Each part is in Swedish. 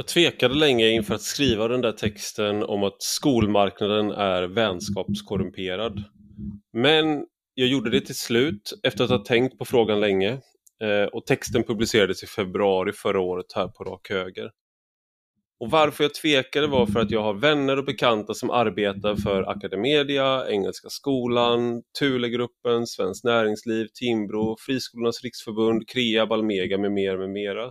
Jag tvekade länge inför att skriva den där texten om att skolmarknaden är vänskapskorrumperad. Men jag gjorde det till slut efter att ha tänkt på frågan länge eh, och texten publicerades i februari förra året här på Rak Höger. Och varför jag tvekade var för att jag har vänner och bekanta som arbetar för Academedia, Engelska skolan, Thulegruppen, Svenskt Näringsliv, Timbro, Friskolornas riksförbund, Krea, Balmega med mera med mera.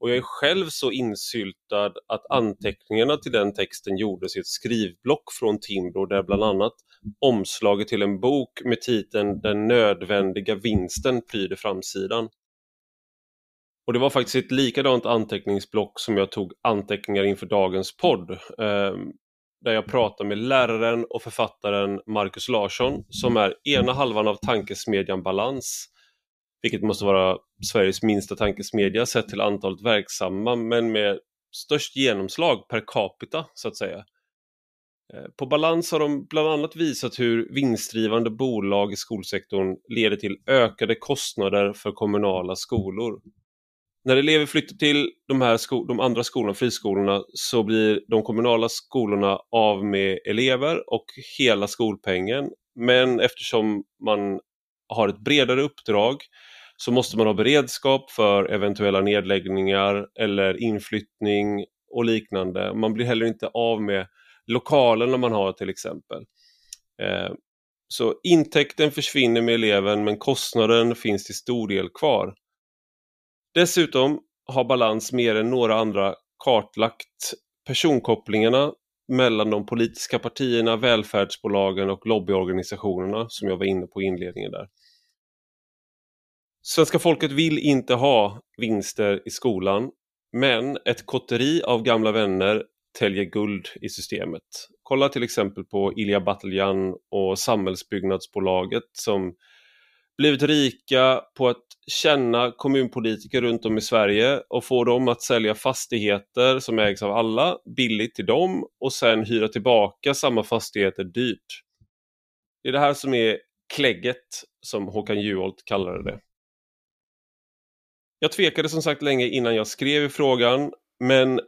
Och jag är själv så insyltad att anteckningarna till den texten gjordes i ett skrivblock från Timbro där bland annat omslaget till en bok med titeln Den nödvändiga vinsten pryder framsidan. Och det var faktiskt ett likadant anteckningsblock som jag tog anteckningar inför dagens podd. Eh, där jag pratar med läraren och författaren Marcus Larsson som är ena halvan av tankesmedjan Balans. Vilket måste vara Sveriges minsta tankesmedja sett till antalet verksamma men med störst genomslag per capita så att säga. Eh, på Balans har de bland annat visat hur vinstdrivande bolag i skolsektorn leder till ökade kostnader för kommunala skolor. När elever flyttar till de, här de andra skolorna, friskolorna, så blir de kommunala skolorna av med elever och hela skolpengen. Men eftersom man har ett bredare uppdrag så måste man ha beredskap för eventuella nedläggningar eller inflyttning och liknande. Man blir heller inte av med lokalerna man har till exempel. Eh, så intäkten försvinner med eleven men kostnaden finns till stor del kvar. Dessutom har Balans mer än några andra kartlagt personkopplingarna mellan de politiska partierna, välfärdsbolagen och lobbyorganisationerna som jag var inne på i inledningen där. Svenska folket vill inte ha vinster i skolan men ett kotteri av gamla vänner täljer guld i systemet. Kolla till exempel på Ilja Batljan och Samhällsbyggnadsbolaget som blivit rika på att känna kommunpolitiker runt om i Sverige och få dem att sälja fastigheter som ägs av alla billigt till dem och sen hyra tillbaka samma fastigheter dyrt. Det är det här som är klägget som Håkan Juholt kallade det. Jag tvekade som sagt länge innan jag skrev i frågan men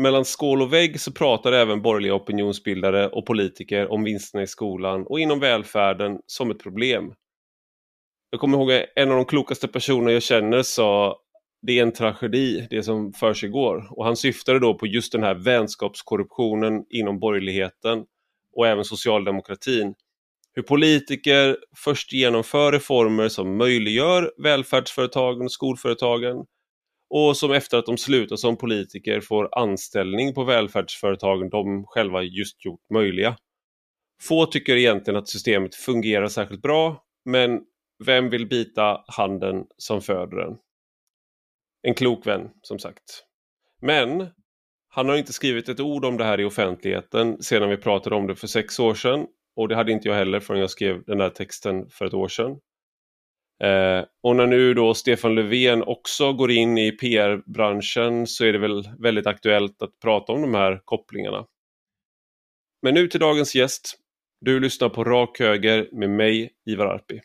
mellan skål och vägg så pratar även borgerliga opinionsbildare och politiker om vinsterna i skolan och inom välfärden som ett problem. Jag kommer ihåg att en av de klokaste personer jag känner sa det är en tragedi det som för sig går. Och han syftade då på just den här vänskapskorruptionen inom borgerligheten och även socialdemokratin. Hur politiker först genomför reformer som möjliggör välfärdsföretagen och skolföretagen och som efter att de slutar som politiker får anställning på välfärdsföretagen de själva just gjort möjliga. Få tycker egentligen att systemet fungerar särskilt bra men vem vill bita handen som föder den? En klok vän, som sagt. Men han har inte skrivit ett ord om det här i offentligheten sedan vi pratade om det för sex år sedan. Och det hade inte jag heller förrän jag skrev den där texten för ett år sedan. Eh, och när nu då Stefan Löfven också går in i PR-branschen så är det väl väldigt aktuellt att prata om de här kopplingarna. Men nu till dagens gäst. Du lyssnar på Rak Höger med mig, Ivar Arpi.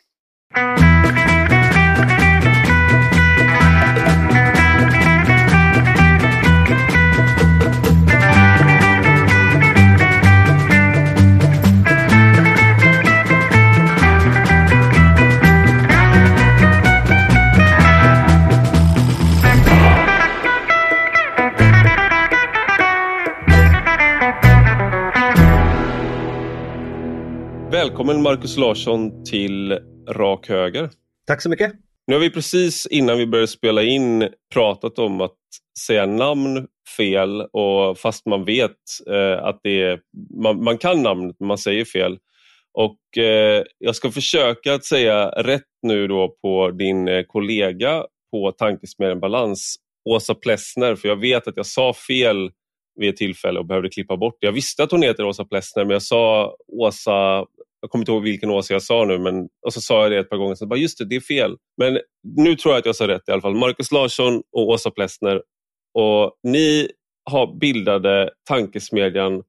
Välkommen Marcus Larsson till Rak Höger. Tack så mycket. Nu har vi precis innan vi började spela in pratat om att säga namn fel och fast man vet eh, att det är, man, man, kan namnet men man säger fel. Och eh, jag ska försöka att säga rätt nu då på din eh, kollega på Tankesmedjan Balans, Åsa Plessner, för jag vet att jag sa fel vid ett tillfälle och behövde klippa bort det. Jag visste att hon heter Åsa Plessner men jag sa Åsa jag kommer inte ihåg vilken åsikt jag sa nu, men, och så sa jag det ett par gånger. Så bara, just det, det är fel. Men nu tror jag att jag sa rätt i alla fall. Markus Larsson och Åsa Plessner. Och ni har bildade tankesmedjan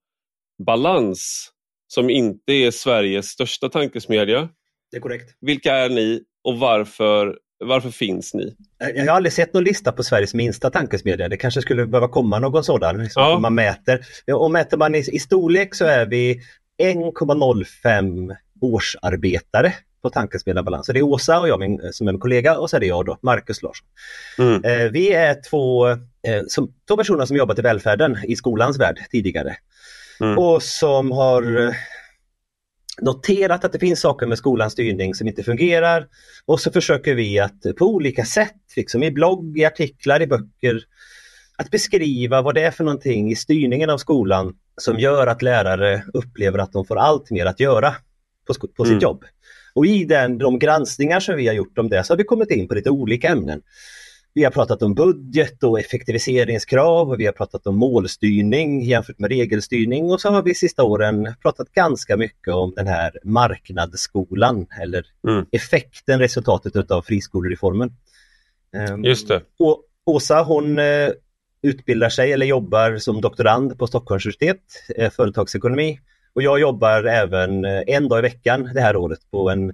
Balans, som inte är Sveriges största tankesmedja. Det är korrekt. Vilka är ni och varför varför finns ni? Jag har aldrig sett någon lista på Sveriges minsta tankesmedja. Det kanske skulle behöva komma någon sådan. Liksom, ja. man mäter. Och mäter man i, i storlek så är vi 1,05 årsarbetare på Tankesmedjan. Så det är Åsa och jag min, som är min kollega och så är det jag då, Marcus Larsson. Mm. Eh, vi är två, eh, som, två personer som jobbat i välfärden i skolans värld tidigare. Mm. Och som har eh, noterat att det finns saker med skolans styrning som inte fungerar och så försöker vi att på olika sätt, liksom i blogg, i artiklar, i böcker, att beskriva vad det är för någonting i styrningen av skolan som gör att lärare upplever att de får allt mer att göra på, på sitt mm. jobb. Och i den, de granskningar som vi har gjort om det så har vi kommit in på lite olika ämnen. Vi har pratat om budget och effektiviseringskrav och vi har pratat om målstyrning jämfört med regelstyrning och så har vi sista åren pratat ganska mycket om den här marknadsskolan eller mm. effekten, resultatet av friskolereformen. Ehm, Just det. Och Åsa hon eh, utbildar sig eller jobbar som doktorand på Stockholms universitet, eh, företagsekonomi. Och jag jobbar även eh, en dag i veckan det här året på en,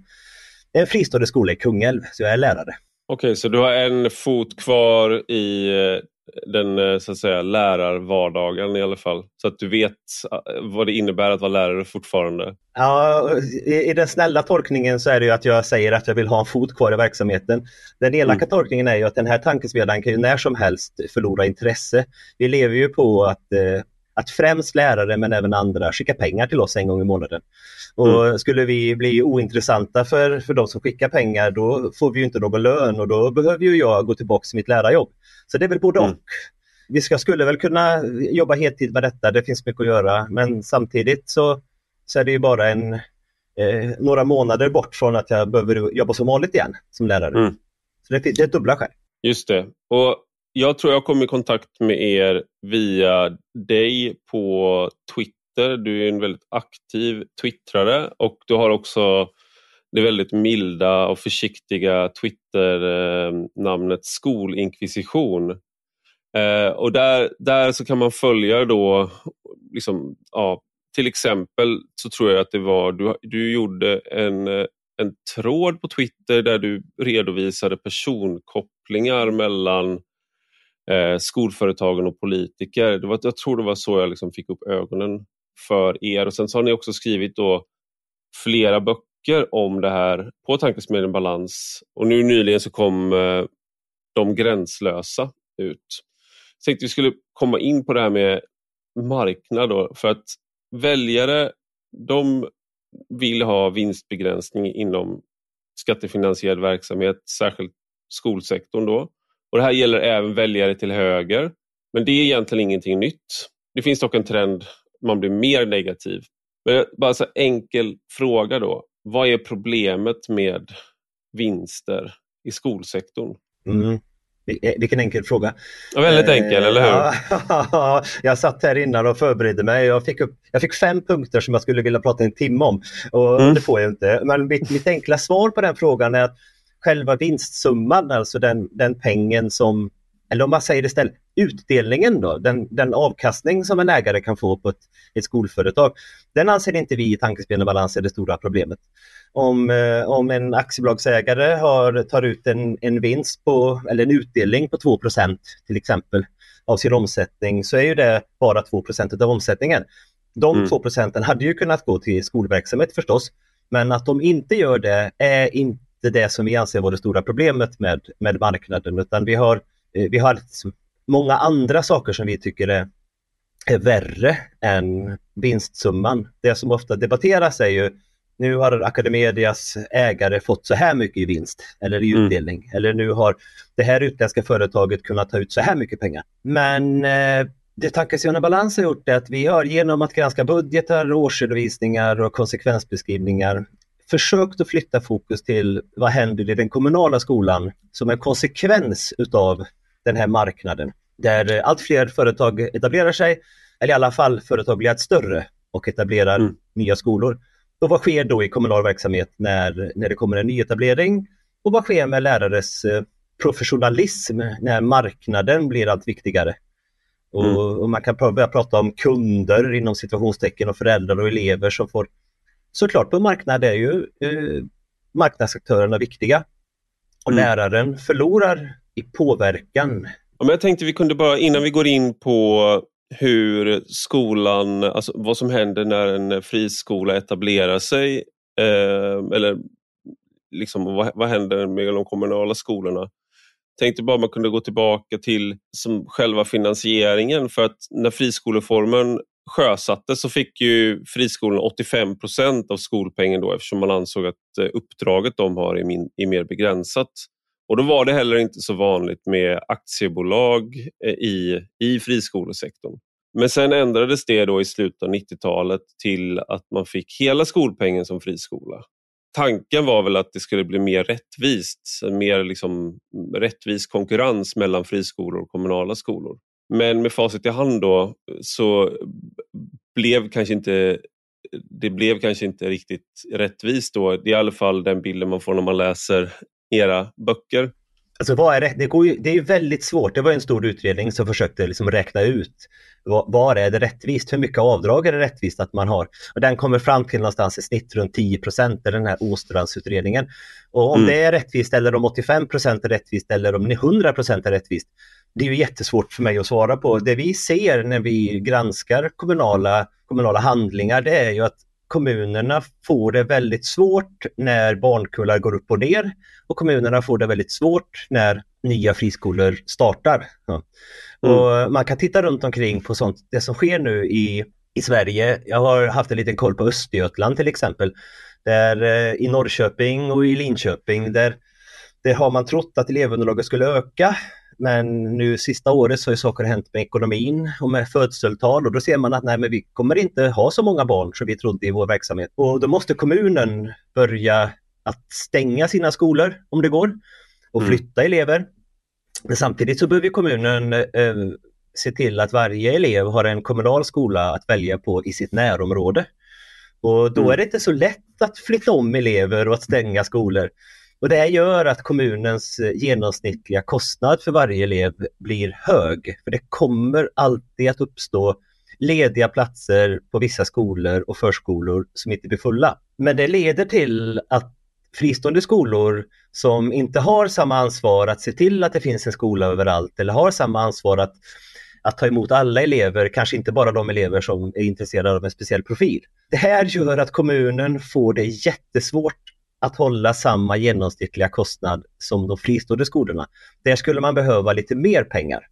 en fristående skola i Kungälv, så jag är lärare. Okej, okay, så du har en fot kvar i eh, den eh, så att säga, lärarvardagen i alla fall. Så att du vet vad det innebär att vara lärare fortfarande. Ja, i, i den snälla tolkningen så är det ju att jag säger att jag vill ha en fot kvar i verksamheten. Den elaka mm. tolkningen är ju att den här tankesmedjan kan ju när som helst förlora intresse. Vi lever ju på att eh, att främst lärare men även andra skickar pengar till oss en gång i månaden. Och mm. Skulle vi bli ointressanta för, för de som skickar pengar då får vi inte någon lön och då behöver ju jag gå tillbaka till mitt lärarjobb. Så det är väl både mm. och. Vi ska, skulle väl kunna jobba heltid med detta, det finns mycket att göra men samtidigt så, så är det ju bara en, eh, några månader bort från att jag behöver jobba som vanligt igen som lärare. Mm. Så det, det är dubbla skäl. Just det. Och jag tror jag kom i kontakt med er via dig på Twitter. Du är en väldigt aktiv twittrare och du har också det väldigt milda och försiktiga Twitter-namnet Skolinkvisition. Eh, och där, där så kan man följa då, liksom, ja, till exempel så tror jag att det var, du, du gjorde en, eh, en tråd på Twitter där du redovisade personkopplingar mellan eh, skolföretagen och politiker. Det var, jag tror det var så jag liksom fick upp ögonen för er. Och Sen så har ni också skrivit då flera böcker om det här på Tankesmedjan Balans. Och nu nyligen så kom eh, De gränslösa ut. Jag tänkte vi skulle komma in på det här med marknad då, för att väljare de vill ha vinstbegränsning inom skattefinansierad verksamhet, särskilt skolsektorn då. Och Det här gäller även väljare till höger. Men det är egentligen ingenting nytt. Det finns dock en trend, man blir mer negativ. Men bara så enkel fråga då. Vad är problemet med vinster i skolsektorn? Mm. Vilken enkel fråga. Ja, väldigt enkel, eh, eller hur? Ja, jag satt här innan och förberedde mig. Jag fick, upp, jag fick fem punkter som jag skulle vilja prata en timme om. Och mm. Det får jag inte. Men mitt, mitt enkla svar på den frågan är att själva vinstsumman, alltså den, den pengen som, eller om man säger det istället, utdelningen då, den, den avkastning som en ägare kan få på ett, ett skolföretag, den anser inte vi i Tankespel och Balans är det stora problemet. Om, eh, om en aktiebolagsägare har, tar ut en, en vinst på, eller en utdelning på 2% till exempel av sin omsättning så är ju det bara 2% av omsättningen. De mm. 2 procenten hade ju kunnat gå till skolverksamhet förstås, men att de inte gör det är inte det som vi anser vara det stora problemet med, med marknaden utan vi har, vi har många andra saker som vi tycker är, är värre än vinstsumman. Det som ofta debatteras är ju nu har Academedias ägare fått så här mycket i vinst eller i mm. utdelning mm. eller nu har det här utländska företaget kunnat ta ut så här mycket pengar. Men eh, det Tankesjön Balans har gjort är att vi har genom att granska budgetar, årsredovisningar och konsekvensbeskrivningar försökt att flytta fokus till vad händer i den kommunala skolan som en konsekvens utav den här marknaden. Där allt fler företag etablerar sig, eller i alla fall företag blir allt större och etablerar mm. nya skolor. Och vad sker då i kommunal verksamhet när, när det kommer en nyetablering? Och vad sker med lärares eh, professionalism när marknaden blir allt viktigare? Och, mm. och man kan börja prata om kunder inom situationstecken och föräldrar och elever som får såklart på marknad är ju eh, marknadsaktörerna viktiga. och mm. läraren förlorar i påverkan. Ja, men jag tänkte vi kunde bara, innan vi går in på hur skolan, alltså vad som händer när en friskola etablerar sig, eh, eller liksom, vad, vad händer med de kommunala skolorna? tänkte bara man kunde gå tillbaka till som själva finansieringen för att när friskoleformen sjösattes så fick ju friskolorna 85 procent av skolpengen då eftersom man ansåg att eh, uppdraget de har är, min, är mer begränsat. Och då var det heller inte så vanligt med aktiebolag eh, i, i friskolesektorn. Men sen ändrades det då i slutet av 90-talet till att man fick hela skolpengen som friskola tanken var väl att det skulle bli mer rättvist, mer liksom mm, rättvis konkurrens mellan friskolor och kommunala skolor. Men med facit i hand då så blev kanske inte det blev kanske inte riktigt rättvist då. Det är i alla fall den bilden man får när man läser era böcker. Alltså vad är det? Det, går ju, det är ju väldigt svårt. Det var en stor utredning som försökte liksom räkna ut vad, vad är det rättvist? Hur mycket avdrag är det rättvist att man har? Och den kommer fram till någonstans i snitt runt 10 procent, den här Åstrandsutredningen. Och om mm. det är rättvist eller om 85 procent är rättvist eller om 100 procent är rättvist, det är ju jättesvårt för mig att svara på. Det vi ser när vi granskar kommunala, kommunala handlingar, det är ju att kommunerna får det väldigt svårt när barnkullar går upp och ner och kommunerna får det väldigt svårt när nya friskolor startar. Ja. Mm. Och man kan titta runt omkring på sånt, det som sker nu i, i Sverige. Jag har haft en liten koll på Östergötland till exempel. Där eh, i Norrköping och i Linköping där, där har man trott att elevunderlaget skulle öka men nu sista året så har saker hänt med ekonomin och med födseltal och då ser man att nej, men vi kommer inte ha så många barn som vi trodde i vår verksamhet. Och då måste kommunen börja att stänga sina skolor om det går och mm. flytta mm. elever. Men samtidigt så behöver kommunen eh, se till att varje elev har en kommunal skola att välja på i sitt närområde. Och då mm. är det inte så lätt att flytta om elever och att stänga skolor. Och det gör att kommunens eh, genomsnittliga kostnad för varje elev blir hög. För det kommer alltid att uppstå lediga platser på vissa skolor och förskolor som inte blir fulla. Men det leder till att fristående skolor som inte har samma ansvar att se till att det finns en skola överallt eller har samma ansvar att, att ta emot alla elever, kanske inte bara de elever som är intresserade av en speciell profil. Det här gör att kommunen får det jättesvårt att hålla samma genomsnittliga kostnad som de fristående skolorna. Där skulle man behöva lite mer pengar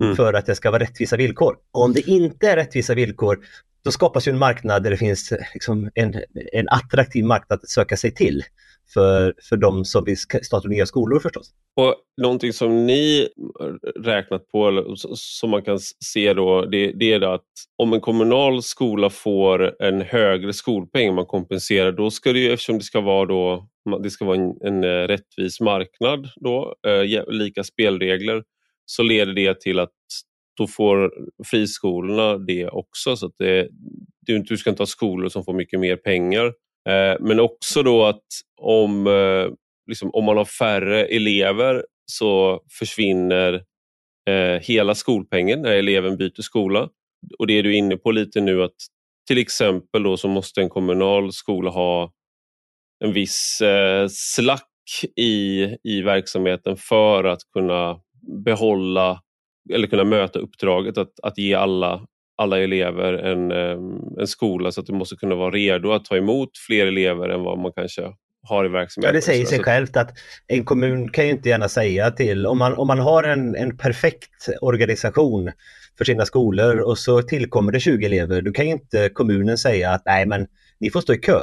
mm. för att det ska vara rättvisa villkor. Och om det inte är rättvisa villkor, då skapas ju en marknad där det finns liksom en, en attraktiv marknad att söka sig till för, för de som vill starta nya skolor förstås. Och Någonting som ni räknat på, eller som man kan se då, det, det är att om en kommunal skola får en högre skolpeng man kompenserar, då ska det ju, eftersom det ska vara, då, det ska vara en, en eh, rättvis marknad, då, eh, lika spelregler, så leder det till att då får friskolorna det också. Så att det, du ska inte ha skolor som får mycket mer pengar Eh, men också då att om, eh, liksom, om man har färre elever så försvinner eh, hela skolpengen när eleven byter skola. Och det är du inne på lite nu att till exempel då så måste en kommunal skola ha en viss slack i, i verksamheten för att kunna behålla eller kunna möta uppdraget att, att ge alla alla elever en, en skola så att du måste kunna vara redo att ta emot fler elever än vad man kanske har i verksamheten. Ja, det säger sig självt att en kommun kan ju inte gärna säga till, om man, om man har en, en perfekt organisation för sina skolor och så tillkommer det 20 elever, då kan ju inte kommunen säga att nej men ni får stå i kö.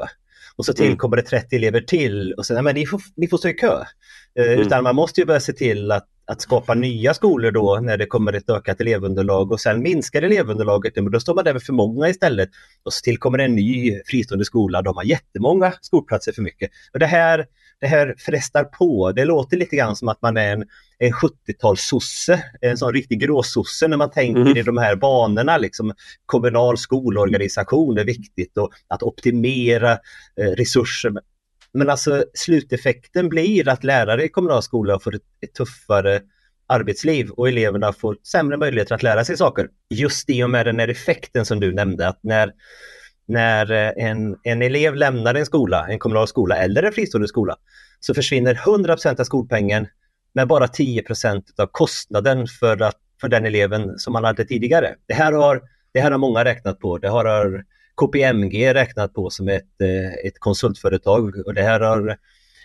Och så mm. tillkommer det 30 elever till och så nej men ni får, ni får stå i kö. Eh, mm. Utan man måste ju börja se till att att skapa nya skolor då när det kommer ett ökat elevunderlag och sen minskar elevunderlaget, men då står man där med för många istället. Och så tillkommer en ny fristående skola, de har jättemånga skolplatser för mycket. Och det här, det här frestar på, det låter lite grann som att man är en, en 70-talssosse, en sån riktig gråsosse när man tänker mm. i de här banorna. Liksom, kommunal skolorganisation är viktigt och att optimera eh, resurser. Men alltså sluteffekten blir att lärare i kommunal skola får ett, ett tuffare arbetsliv och eleverna får sämre möjligheter att lära sig saker. Just i och med den här effekten som du nämnde, att när, när eh, en, en elev lämnar en skola, en kommunal skola eller en fristående skola, så försvinner 100% av skolpengen med bara 10% av kostnaden för, att, för den eleven som man hade tidigare. Det här har, det här har många räknat på. Det har KPMG räknat på som ett, eh, ett konsultföretag och det här har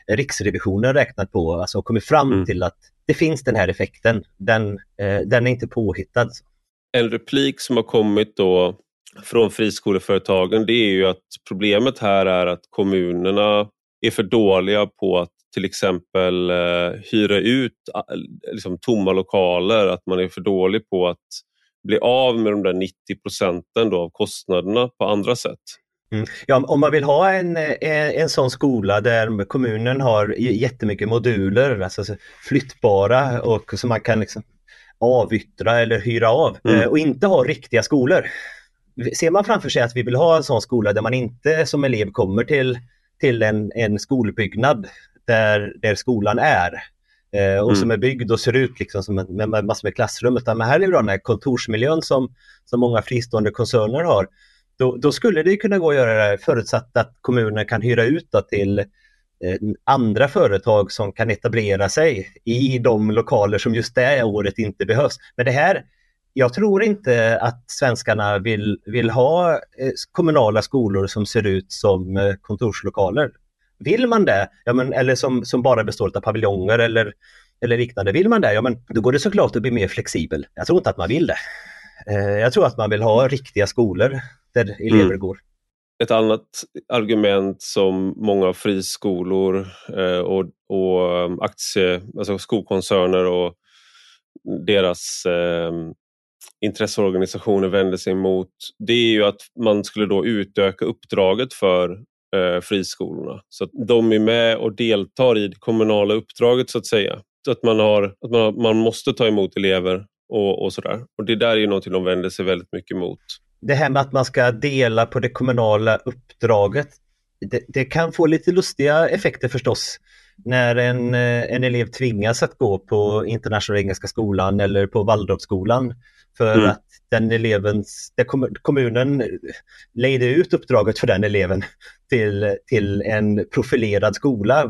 Riksrevisionen räknat på, alltså kommit fram mm. till att det finns den här effekten. Den, eh, den är inte påhittad. En replik som har kommit då från friskoleföretagen det är ju att problemet här är att kommunerna är för dåliga på att till exempel eh, hyra ut liksom, tomma lokaler, att man är för dålig på att bli av med de där 90 procenten av kostnaderna på andra sätt. Mm. Ja, om man vill ha en, en, en sån skola där kommunen har jättemycket moduler, alltså flyttbara och som man kan liksom avyttra eller hyra av mm. Eh, och inte ha riktiga skolor. Ser man framför sig att vi vill ha en sån skola där man inte som elev kommer till, till en, en skolbyggnad där, där skolan är eh, och mm. som är byggd och ser ut liksom som en, med, med massor med klassrum. Utan här är det den här kontorsmiljön som, som många fristående koncerner har. Då, då, skulle det kunna gå att göra det förutsatt att kommunen kan hyra ut till eh, andra företag som kan etablera sig i de lokaler som just det året inte behövs. Men det här, jag tror inte att svenskarna vill, vill ha eh, kommunala skolor som ser ut som eh, kontorslokaler. Vill man det, ja, men, eller som, som bara består av paviljonger eller, eller liknande, vill man det, ja men då går det såklart att bli mer flexibel. Jag tror inte att man vill det. Jag tror att man vill ha riktiga skolor där elever mm. går. Ett annat argument som många friskolor eh, och, och um, aktie, alltså skolkoncerner och deras eh, intresseorganisationer vänder sig emot det är ju att man skulle då utöka uppdraget för eh, Eh, friskolorna. Så att de är med och deltar i det kommunala uppdraget så att säga. Så att man, har, att man, man måste ta emot elever och, och sådär. Och det där är ju någonting de vänder sig väldigt mycket emot det här med att man ska dela på det kommunala uppdraget, det, det kan få lite lustiga effekter förstås. När en, eh, en elev tvingas att gå på Internationella Engelska Skolan eller på Waldorfskolan för mm. att den eleven, kommunen lejde ut uppdraget för den eleven till, till en profilerad skola.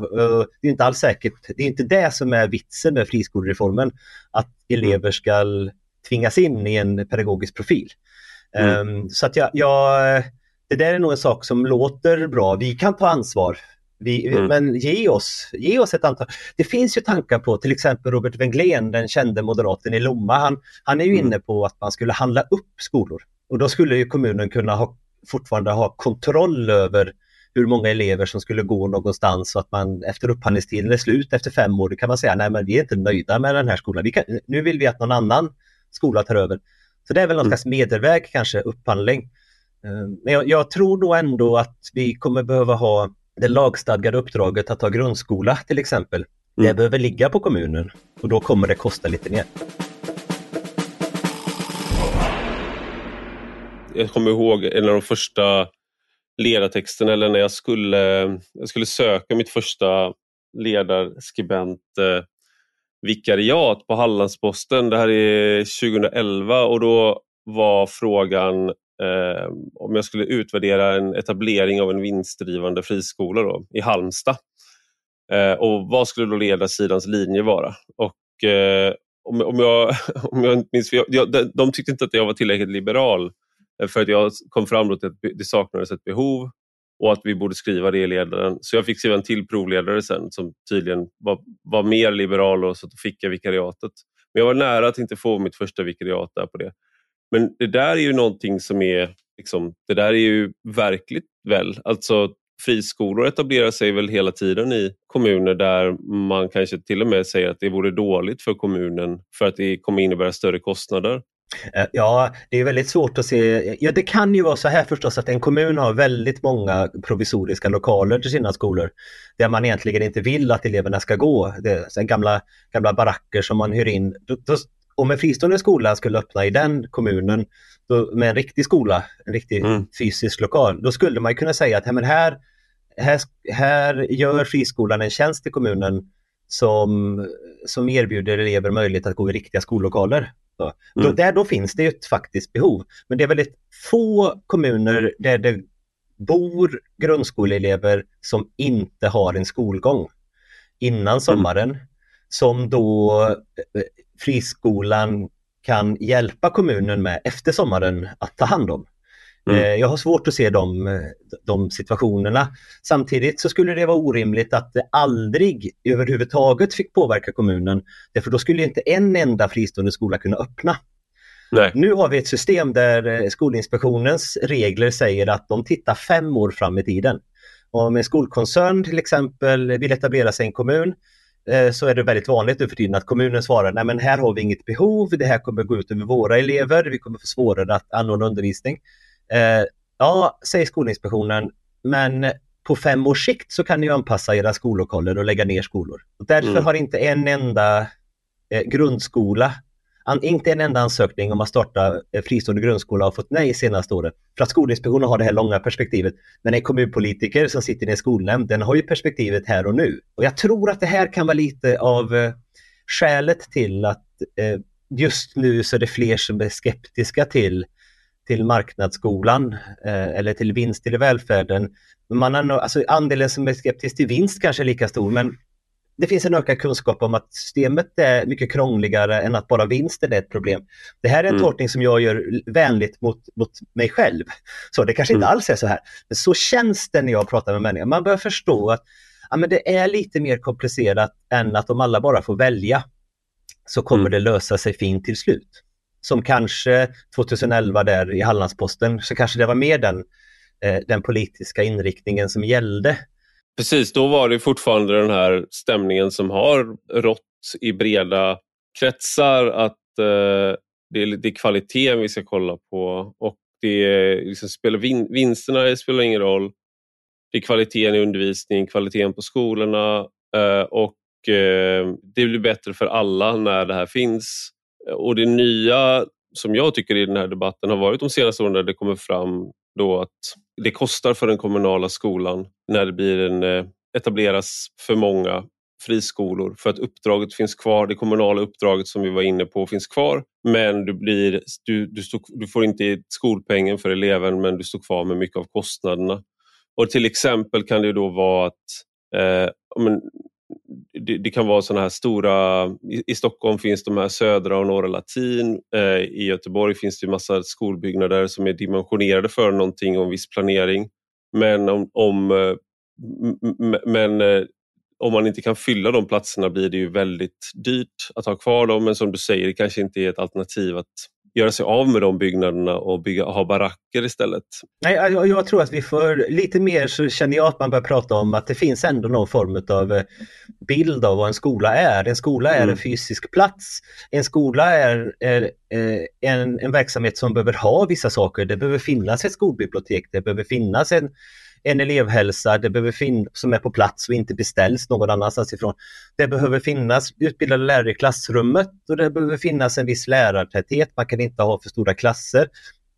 Det är inte alls säkert, det är inte det som är vitsen med friskolereformen, att elever ska tvingas in i en pedagogisk profil. Mm. Um, så att jag, jag, det där är nog en sak som låter bra. Vi kan ta ansvar. Vi, mm. Men ge oss, ge oss ett antal. Det finns ju tankar på till exempel Robert Wenglén, den kände moderaten i Lomma. Han, han är ju mm. inne på att man skulle handla upp skolor. Och då skulle ju kommunen kunna ha, fortfarande ha kontroll över hur många elever som skulle gå någonstans så att man efter upphandlingstiden är slut efter fem år, då kan man säga nej men vi är inte nöjda med den här skolan. Kan, nu vill vi att någon annan skola tar över. Så det är väl någon mm. slags medelväg kanske, upphandling. Eh, men jag, jag, tror då ändå att vi kommer behöva ha det lagstadgade uppdraget att ha grundskola till exempel. Mm. Det behöver ligga på kommunen och då kommer det kosta lite mer. Jag kommer ihåg en av de första ledartexterna eller när jag skulle, jag skulle söka mitt första ledarskribent eh, vikariat på Hallandsposten. Det här är 2011 och då var frågan eh, om jag skulle utvärdera en etablering av en vinstdrivande friskola då, i Halmstad. Eh, och vad skulle då ledarsidans linje vara? Och eh, om, om, jag, om jag inte minns jag, de, de tyckte inte att jag var tillräckligt liberal eh, för att jag kom fram till att det saknades ett behov och att vi borde skriva det i ledaren. Så jag fick skriva en till provledare sen som tydligen var, var mer liberal och så fick jag vikariatet. Men jag var nära att inte få mitt första vikariat där på det. Men det där är ju någonting som är, liksom, det där är ju verkligt väl. Alltså friskolor etablerar sig väl hela tiden i kommuner där man kanske till och med säger att det vore dåligt för kommunen för att det kommer innebära större kostnader. Eh, ja, det är väldigt svårt att se. Ja, det kan ju vara så här förstås att en kommun har väldigt många provisoriska lokaler till sina skolor där man egentligen inte vill att eleverna ska gå. Det är gamla, gamla baracker som man hyr in. Om en fristående skola skulle öppna i den kommunen då, med en riktig skola, en riktig mm. fysisk lokal, då skulle man kunna säga att men här, här, här gör friskolan en tjänst till kommunen som, som erbjuder elever möjlighet att gå i riktiga skollokaler. Så. Mm. Då, där då finns det ett faktiskt behov. Men det är väldigt få kommuner där det bor grundskoleelever som inte har en skolgång. innan sommaren mm. som då friskolan kan hjälpa kommunen med efter sommaren att ta hand om. Mm. Eh, jag har svårt att se de, de situationerna. Samtidigt så skulle det vara orimligt att det aldrig överhuvudtaget fick påverka kommunen. Därför då skulle inte en enda fristående skola kunna öppna. Nej. Nu har vi ett system där eh, Skolinspektionens regler säger att de tittar fem år fram i tiden. Om en skolkoncern till exempel vill etablera sig i en kommun så är det väldigt vanligt nu för tiden att kommunen svarar nej men här har vi inget behov, det här kommer gå ut över våra elever, vi kommer få svårare att anordna undervisning. Eh, ja, säger Skolinspektionen, men på fem års sikt så kan ni anpassa era skollokaler och lägga ner skolor. Och därför mm. har inte en enda eh, grundskola, an, inte en enda ansökning om att starta eh, fristående grundskola har fått nej senaste året. För att Skolinspektionen har det här långa perspektivet. Men en kommunpolitiker som sitter i en skolnämnd, den har ju perspektivet här och nu. Och jag tror att det här kan vara lite av eh, skälet till att eh, just nu så är det fler som är skeptiska till till marknadsskolan eh, eller till vinst i välfärden. Man har, alltså andelen som är skeptisk till vinst kanske är lika stor men det finns en ökad kunskap om att systemet är mycket krångligare än att bara vinsten är ett problem. Det här är en mm. tolkning som jag gör vänligt mot, mot mig själv. Så det kanske inte mm. alls är så här. Men så känns det när jag pratar med människor. Man börjar förstå att ja, men det är lite mer komplicerat än att om alla bara får välja så kommer mm. det lösa sig fint till slut som kanske 2011 där i Hallandsposten, så kanske det var mer den, eh, den politiska inriktningen som gällde. Precis, då var det fortfarande den här stämningen som har rått i breda kretsar att eh, det, är, det är kvaliteten vi ska kolla på och det är, liksom, spelar vin, vinsterna spelar ingen roll. Det är kvaliteten i undervisning, kvaliteten på skolorna eh, och eh, det blir bättre för alla när det här finns. Och det nya som jag tycker i den här debatten har varit de senaste åren där det kommer fram då att det kostar för den kommunala skolan när det blir en, eh, etableras för många friskolor för att uppdraget finns kvar, det kommunala uppdraget som vi var inne på finns kvar men du, blir, du, du, stå, du får inte skolpengen för eleven men du står kvar med mycket av kostnaderna. Och Till exempel kan det då vara att eh, men, det, det, kan vara sådana här stora, i, i, Stockholm finns de här södra och norra latin, eh, i Göteborg finns det massa skolbyggnader som är dimensionerade för någonting och en viss planering. Men om, om eh, men eh, om man inte kan fylla de platserna blir det ju väldigt dyrt att ha kvar dem men som du säger, det kanske inte är ett alternativ att göra sig av med de byggnaderna och bygga, ha baracker istället? Nej, jag, jag, tror att vi får lite mer så känner jag att man bör prata om att det finns ändå någon form av eh, bild av vad en skola är. En skola är mm. en fysisk plats. En skola är, är, är eh, en, en verksamhet som behöver ha vissa saker. Det behöver finnas ett skolbibliotek, det behöver finnas en en elevhälsa det behöver som är på plats och inte beställs någon annanstans ifrån. Det behöver finnas utbildade lärare i klassrummet och det behöver finnas en viss lärartäthet. Man kan inte ha för stora klasser.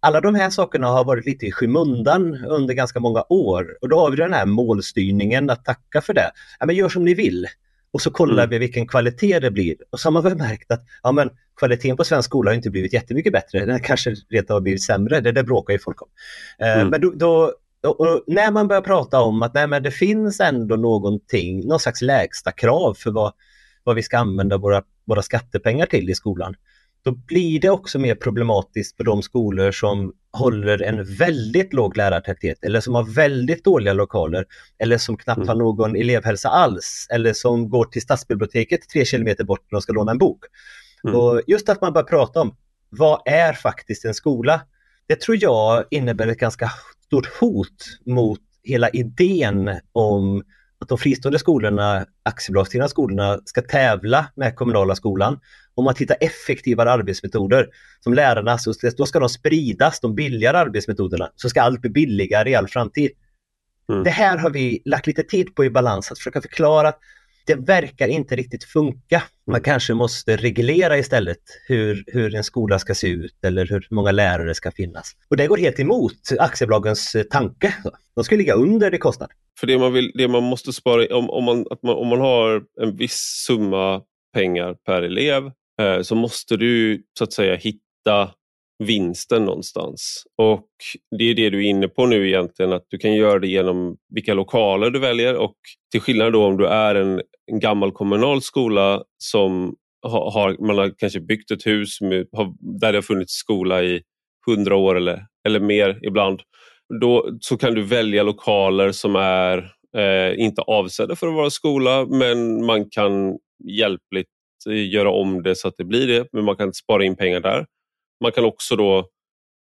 Alla de här sakerna har varit lite i skymundan under ganska många år och då har vi den här målstyrningen att tacka för det. Ja, men gör som ni vill och så kollar mm. vi vilken kvalitet det blir. Och så har man väl märkt att ja, men, kvaliteten på svensk skola har inte blivit jättemycket bättre. Den kanske rent har blivit sämre. Det, det bråkar ju folk om. Eh, mm. Men då, då, och när man börjar prata om att nej, men det finns ändå någonting, någon slags lägsta krav för vad, vad vi ska använda våra, våra skattepengar till i skolan, då blir det också mer problematiskt för de skolor som håller en väldigt låg lärartäthet eller som har väldigt dåliga lokaler eller som knappt mm. har någon elevhälsa alls eller som går till stadsbiblioteket tre kilometer bort när de ska låna en bok. Mm. Och just att man börjar prata om vad är faktiskt en skola? Det tror jag innebär ett ganska stort hot mot hela idén om att de fristående skolorna, aktiebolagsdrivna skolorna, ska tävla med kommunala skolan om att hitta effektivare arbetsmetoder. Som lärarna, så då ska de spridas, de billigare arbetsmetoderna, så ska allt bli billigare i all framtid. Mm. Det här har vi lagt lite tid på i balans, att försöka förklara att det verkar inte riktigt funka. Man kanske måste reglera istället hur, hur en skola ska se ut eller hur många lärare ska finnas. Och det går helt emot aktiebolagens tanke. De ska ligga under i kostnad. För det man, vill, det man måste spara, om, om, man, att man, om man har en viss summa pengar per elev eh, så måste du så att säga hitta vinsten någonstans. Och det är det du är inne på nu egentligen, att du kan göra det genom vilka lokaler du väljer och till skillnad då om du är en, en gammal kommunal skola som har, har, man har kanske byggt ett hus med, har, där det har funnits skola i hundra år eller, eller mer ibland. Då så kan du välja lokaler som är eh, inte avsedda för att vara skola men man kan hjälpligt eh, göra om det så att det blir det, men man kan spara in pengar där. Man kan också då,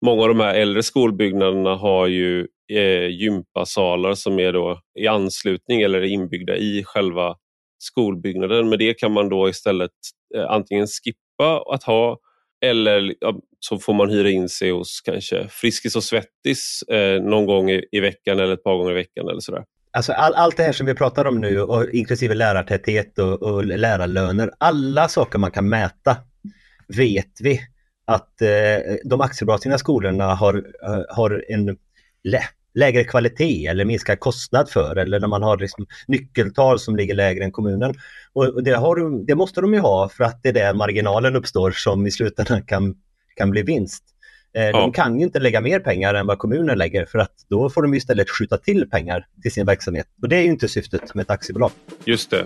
många av de här äldre skolbyggnaderna har ju eh, gympasalar som är då i anslutning eller inbyggda i själva skolbyggnaden. Med det kan man då istället eh, antingen skippa att ha eller ja, så får man hyra in sig hos kanske Friskis och Svettis eh, någon gång i, i, veckan eller ett par gånger i veckan eller sådär. Alltså all, allt det här som vi pratar om nu, och inklusive lärartäthet och, och lärarlöner, alla saker man kan mäta vet vi att eh, de aktiebolagsdrivna skolorna har, uh, har en lä lägre kvalitet eller minskad kostnad för eller när man har liksom nyckeltal som ligger lägre än kommunen. Och det, har, det måste de ju ha för att det är där marginalen uppstår som i slutändan kan, kan bli vinst. Eh, ja. De kan ju inte lägga mer pengar än vad kommunen lägger för att då får de istället skjuta till pengar till sin verksamhet. Och det är ju inte syftet med ett aktiebolag. Just det.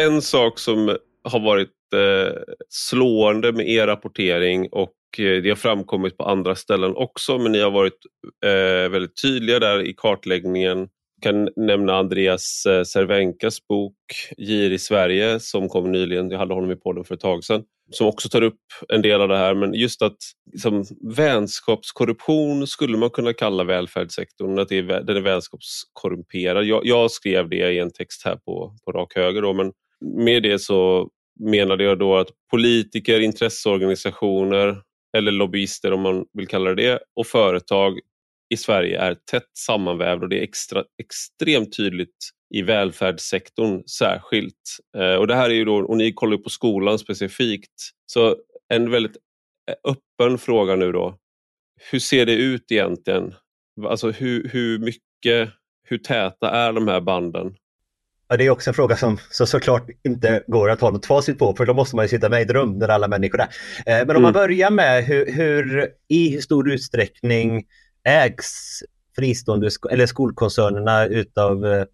En sak som har varit eh, slående med er rapportering och eh, det har framkommit på andra ställen också men ni har varit eh, väldigt tydliga där i kartläggningen. Jag kan nämna Andreas eh, Cervenkas bok Gir i Sverige som kom nyligen, jag hade honom i podden för ett tag sedan, som också tar upp en del av det här. Men just att liksom, vänskapskorruption skulle man kunna kalla välfärdssektorn, att det är, den är vänskapskorrumperad. Jag, jag, skrev det i en text här på, på rak höger då, men med det så menade jag då att politiker, intresseorganisationer eller lobbyister om man vill kalla det det och företag i Sverige är tätt sammanvävd och det är extra, extremt tydligt i välfärdssektorn särskilt. Eh, och det här är ju då, och ni kollar på skolan specifikt, så en väldigt eh, öppen fråga nu då. Hur ser det ut egentligen? Alltså hur, hur mycket, hur täta är de här banden? Ja, det är också en fråga som så såklart inte går att ha något facit på för då måste man ju sitta med i ett rum där alla människor är. Eh, men om man mm. börjar med hur, hur i hur stor utsträckning ägs fristående eller skolkoncernerna utav, eh,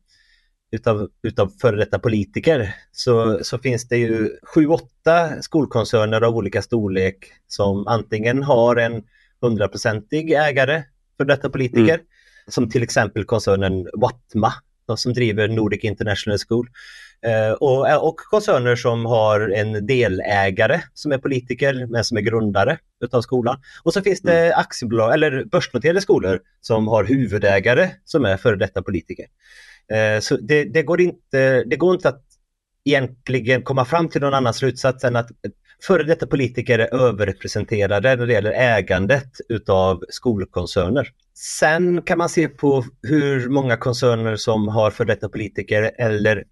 utav, utav före detta politiker så, så finns det ju sju, åtta skolkoncerner av olika storlek som antingen har en hundraprocentig ägare för detta politiker, mm. som till exempel koncernen Watma som driver Nordic International School. Eh, och, eh, och koncerner som har en delägare som är politiker men som är grundare utav skolan. Och så finns det mm. aktiebolag eller börsnoterade skolor som har huvudägare som är före detta politiker. Eh, så det, det, går inte, det går inte att egentligen komma fram till någon annan slutsats än att före detta politiker är överrepresenterade när det gäller ägandet utav skolkoncerner. Sen kan man se på hur många koncerner som har före detta politiker eller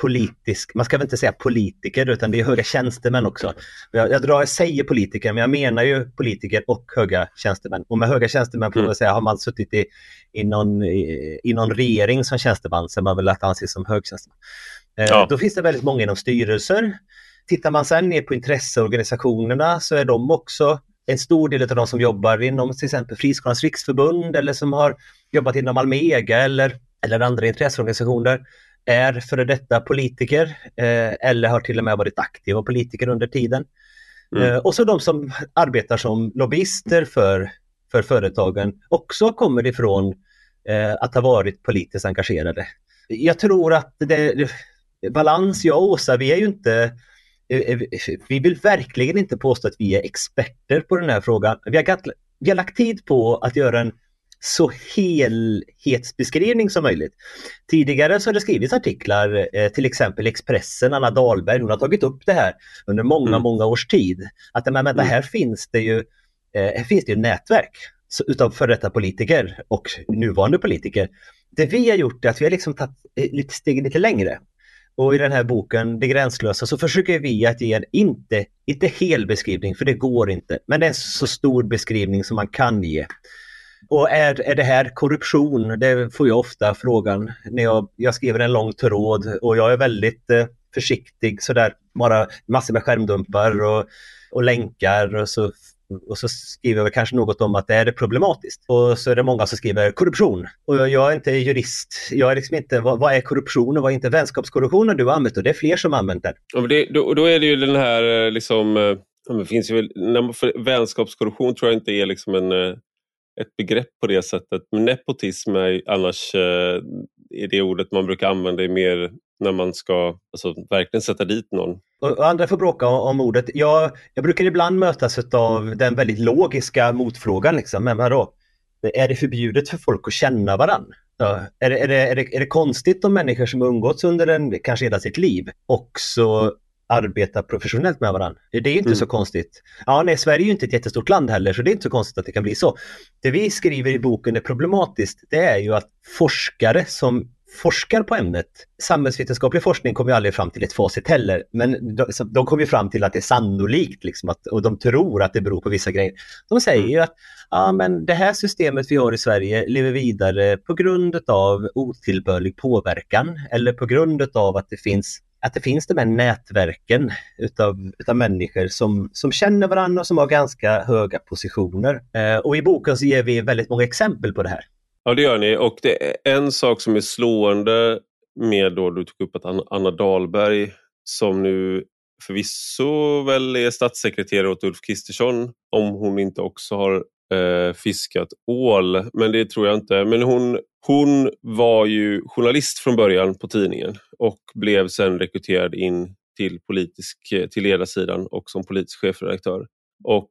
politisk, man ska väl inte säga politiker utan det är höga tjänstemän också. Jag, jag, drar, jag säger politiker men jag menar ju politiker och höga tjänstemän. Och med höga tjänstemän får man mm. säga, har man suttit i, i, någon, i, i någon regering som tjänsteman så är man väl att anses som högtjänsteman. Eh, ja. Då finns det väldigt många inom styrelser. Tittar man sen ner på intresseorganisationerna så är de också en stor del av de som jobbar inom till exempel Friskolans riksförbund eller som har jobbat inom Almega eller, eller andra intresseorganisationer är före detta politiker eh, eller har till och med varit aktiva politiker under tiden. Mm. Eh, och så de som arbetar som lobbyister för, för företagen också kommer ifrån eh, att ha varit politiskt engagerade. Jag tror att det, balans, jag och Åsa, vi är ju inte vi vill verkligen inte påstå att vi är experter på den här frågan. Vi har, vi har lagt tid på att göra en så helhetsbeskrivning som möjligt. Tidigare så har det skrivits artiklar, eh, till exempel Expressen, Anna Dahlberg, hon har tagit upp det här under många, mm. många års tid. Att men, men, här finns det ju här finns det ju nätverk utav före detta politiker och nuvarande politiker. Det vi har gjort är att vi har liksom tagit lite steg lite längre. Och i den här boken Det gränslösa så försöker vi att ge en inte, inte hel beskrivning, för det går inte, men en så stor beskrivning som man kan ge. Och är, är det här korruption? Det får jag ofta frågan när jag, jag skriver en lång tråd och jag är väldigt eh, försiktig sådär, bara massor med skärmdumpar och, och länkar och så och så skriver vi kanske något om att det är problematiskt. Och så är det många som skriver korruption. Och jag är inte jurist. Jag är liksom inte, vad, vad är korruption och vad är inte vänskapskorruption du har använt? Och det är fler som har använt den. Och det, då, då, är det ju den här eh, liksom, eh, det finns ju väl, för vänskapskorruption tror jag inte är liksom en, eh, ett begrepp på det sättet. Men nepotism är annars är det ordet man brukar använda mer när man ska alltså, verkligen sätta dit någon. Och andra får bråka om ordet. Jag, jag brukar ibland mötas av den väldigt logiska motfrågan. Liksom. Men vadå? Är det förbjudet för folk att känna varandra? Ja, är, det, är, det, är, det, är det konstigt om människor som umgåtts under en, kanske hela sitt liv också arbetar professionellt med varandra. Det är inte mm. så konstigt. Ja, nej, Sverige är ju inte ett jättestort land heller, så det är inte så konstigt att det kan bli så. Det vi skriver i boken är problematiskt, det är ju att forskare som forskar på ämnet. Samhällsvetenskaplig forskning kommer ju aldrig fram till ett facit heller, men de, de kommer fram till att det är sannolikt liksom att, och de tror att det beror på vissa grejer. De säger ju att ja, men det här systemet vi har i Sverige lever vidare på grund av otillbörlig påverkan eller på grund av att det finns att det finns de här nätverken utav, utav människor som, som känner varandra och som har ganska höga positioner. Eh, och i boken så ger vi väldigt många exempel på det här. Ja, det gör ni. Och det är en sak som är slående med då du tog upp att Anna Dahlberg som nu förvisso väl är statssekreterare åt Ulf Kristersson om hon inte också har eh, fiskat ål, men det tror jag inte. Men hon, hon var ju journalist från början på tidningen och blev sen rekryterad in till, politisk, eh, till ledarsidan och som politisk chefredaktör. Och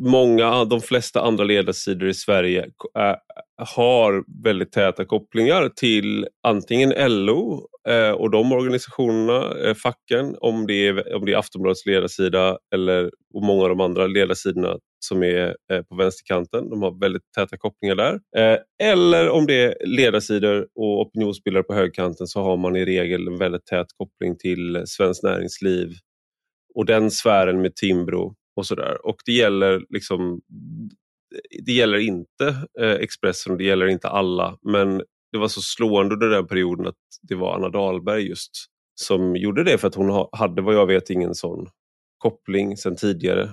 många, de flesta andra ledarsidor i Sverige äh, har väldigt täta kopplingar till antingen LO äh, eh, och de organisationerna, äh, facken, om det, är, om det är Aftonbladets ledarsida eller och många av de andra ledarsidorna som är eh, på vänsterkanten. De har väldigt täta kopplingar där. Eh, eller om det är ledarsidor och opinionsbildare på högerkanten så har man i regel en väldigt tät koppling till Svenskt Näringsliv och den sfären med Timbro och sådär. Och det gäller liksom det gäller inte eh, Expressen och det gäller inte alla men det var så slående under den perioden att det var Anna Dahlberg just som gjorde det för att hon hade vad jag vet ingen sån koppling sedan tidigare.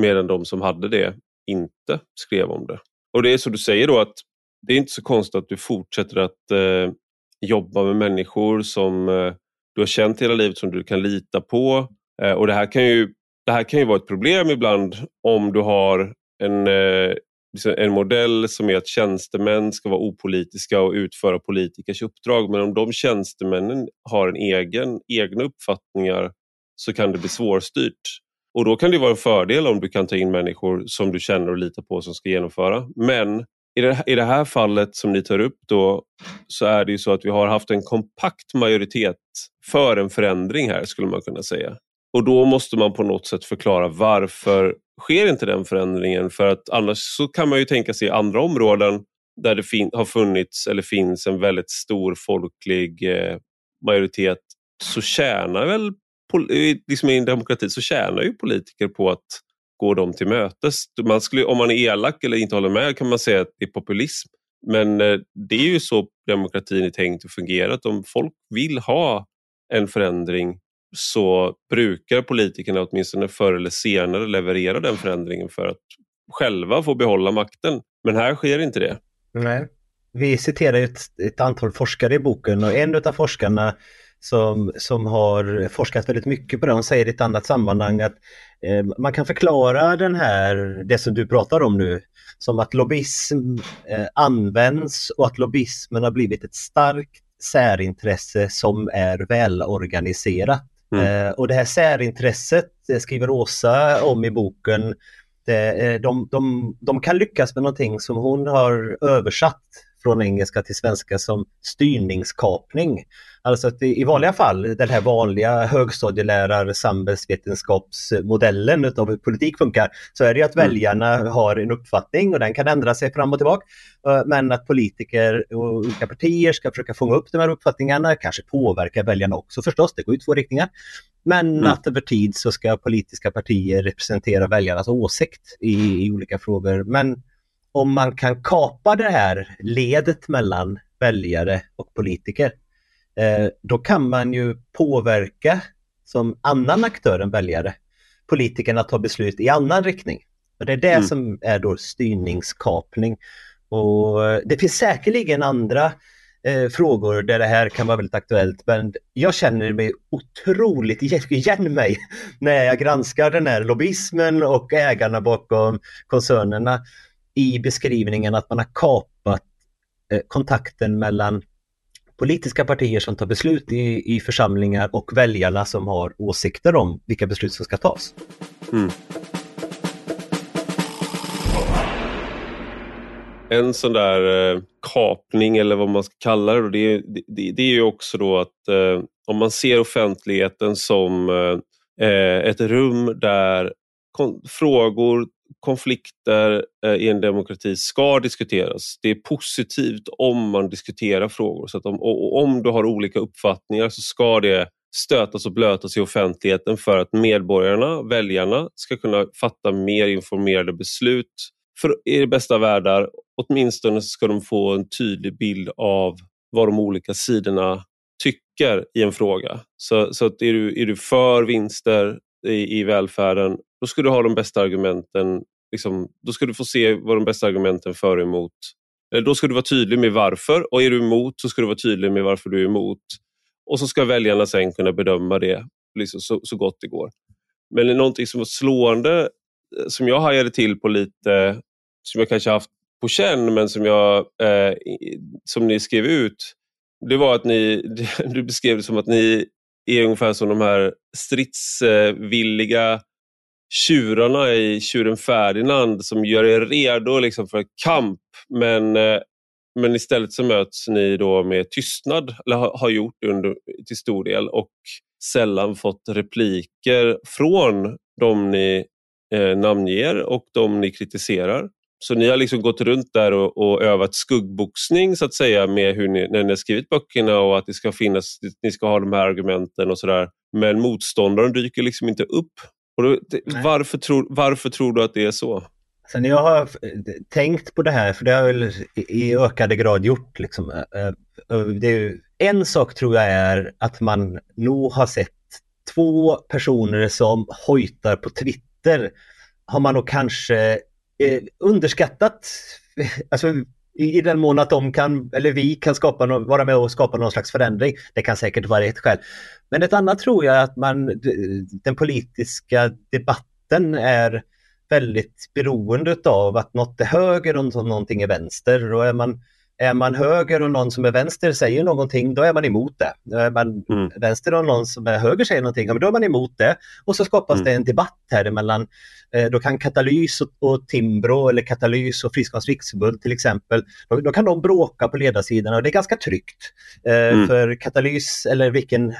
Medan de som hade det inte skrev om det. Och det är så du säger då att det är inte så konstigt att du fortsätter att eh, jobba med människor som eh, du har känt hela livet som du kan lita på. Eh, och det här kan ju det här kan ju vara ett problem ibland om du har en, eh, liksom en modell som är att tjänstemän ska vara opolitiska och utföra politikers uppdrag. Men om de tjänstemännen har en egen, egna uppfattningar så kan det bli svårstyrt. Och då kan det vara en fördel om du kan ta in människor som du känner och litar på som ska genomföra. Men i det, i det här fallet som ni tar upp då så är det ju så att vi har haft en kompakt majoritet för en förändring här skulle man kunna säga. Och då måste man på något sätt förklara varför sker inte den förändringen? För att annars så kan man ju tänka sig andra områden där det har funnits eller finns en väldigt stor folklig eh, majoritet så tjänar väl, liksom i en demokrati, så tjänar ju politiker på att gå dem till mötes. Man skulle, om man är elak eller inte håller med kan man säga att det är populism. Men eh, det är ju så demokratin är tänkt att fungera, att om folk vill ha en förändring så brukar politikerna åtminstone förr eller senare leverera den förändringen för att själva få behålla makten. Men här sker inte det. Nej. Vi citerar ett, ett antal forskare i boken och en av forskarna som, som har forskat väldigt mycket på det, hon säger i ett annat sammanhang att eh, man kan förklara den här, det som du pratar om nu, som att lobbyism eh, används och att lobbyismen har blivit ett starkt särintresse som är välorganiserat. Mm. Eh, och det här särintresset skriver Åsa om i boken. Det, eh, de, de, de kan lyckas med någonting som hon har översatt från engelska till svenska som styrningskapning. Alltså att i vanliga fall, den här vanliga högstadielärar samhällsvetenskapsmodellen utav hur politik funkar, så är det att mm. väljarna har en uppfattning och den kan ändra sig fram och tillbaka. Eh, men att politiker och olika partier ska försöka fånga upp de här uppfattningarna, kanske påverka väljarna också förstås, det går ju två riktningar. Men mm. att över tid så ska politiska partier representera väljarnas åsikt i, i olika frågor. Men om man kan kapa det här ledet mellan väljare och politiker då kan man ju påverka som annan aktör än väljare politikerna att ta beslut i annan riktning. Och Det är det mm. som är då styrningskapning. Och det finns säkerligen andra eh, frågor där det här kan vara väldigt aktuellt men jag känner mig otroligt igen mig när jag granskar den här lobbyismen och ägarna bakom koncernerna i beskrivningen att man har kapat eh, kontakten mellan politiska partier som tar beslut i, i församlingar och väljarna som har åsikter om vilka beslut som ska tas. Mm. En sån där eh, kapning eller vad man ska kalla det, det, det, det är ju också då att eh, om man ser offentligheten som eh, eh ett rum där frågor, konflikter eh, i en demokrati ska diskuteras. Det är positivt om man diskuterar frågor. Så att om, om du har olika uppfattningar så ska det stötas och blötas i offentligheten för att medborgarna, väljarna, ska kunna fatta mer informerade beslut. För i det bästa världar, åtminstone ska de få en tydlig bild av vad de olika sidorna tycker i en fråga. Så, så att är, du, är du för vinster i, i välfärden, då ska du ha de bästa argumenten. Liksom, då ska du få se vad de bästa argumenten för och emot. Då ska du vara tydlig med varför och är du emot så ska du vara tydlig med varför du är emot. Och så ska väljarna sen kunna bedöma det liksom så, så gott det går. Men det är någonting som var slående, eh, som jag hajade till på lite, som jag kanske haft på känn, men som, jag, eh, som ni skrev ut, det var att ni, du beskrev det som att ni är ungefär som de här stridsvilliga tjurarna i Tjuren Ferdinand som gör er redo liksom för kamp. Men, eh, men istället så möts ni då med tystnad, eller har gjort under, till stor del och sällan fått repliker från de ni eh, namnger och de ni kritiserar. Så ni har liksom gått runt där och, och övat skuggboxning så att säga med hur ni, när ni har skrivit böckerna och att det ska finnas, ni ska ha de här argumenten och sådär. Men motståndaren dyker liksom inte upp. Och då, varför, tror, varför tror du att det är så? Sen jag har tänkt på det här, för det har jag väl i ökade grad gjort. Liksom. Det är, en sak tror jag är att man nog har sett två personer som hojtar på Twitter har man nog kanske eh, underskattat, alltså i, i den mån att de kan, eller vi kan skapa no, vara med och skapa någon slags förändring. Det kan säkert vara ett skäl. Men ett annat tror jag att man, den politiska debatten är väldigt beroende av att något är höger och någonting är vänster. Och är man är man höger och någon som är vänster säger någonting, då är man emot det. Är man mm. vänster och någon som är höger säger någonting, då är man emot det. Och så skapas mm. det en debatt här emellan. Eh, då kan Katalys och, och Timbro eller Katalys och Friskolans riksförbund till exempel, då, då, kan de bråka på ledarsidan och det är ganska tryggt. Eh, mm. För Katalys eller vilken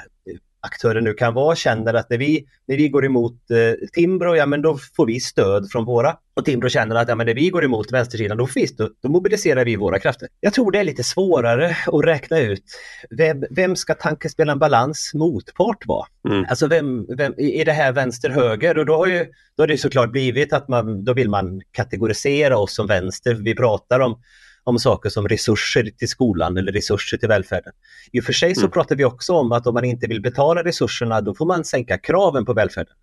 aktörer nu kan vara känner att när vi, när vi går emot eh, Timbro, ja men då får vi stöd från våra. Och Timbro känner att ja, men när vi går emot vänstersidan, då, finns, då, då mobiliserar vi våra krafter. Jag tror det är lite svårare att räkna ut vem, vem ska tankespelaren balans motpart vara? Mm. Alltså vem, vem, är det här vänster-höger? Och då har, ju, då har det såklart blivit att man, då vill man kategorisera oss som vänster. Vi pratar om om saker som resurser till skolan eller resurser till välfärden. I och för sig så mm. pratar vi också om att om man inte vill betala resurserna då får man sänka kraven på välfärden.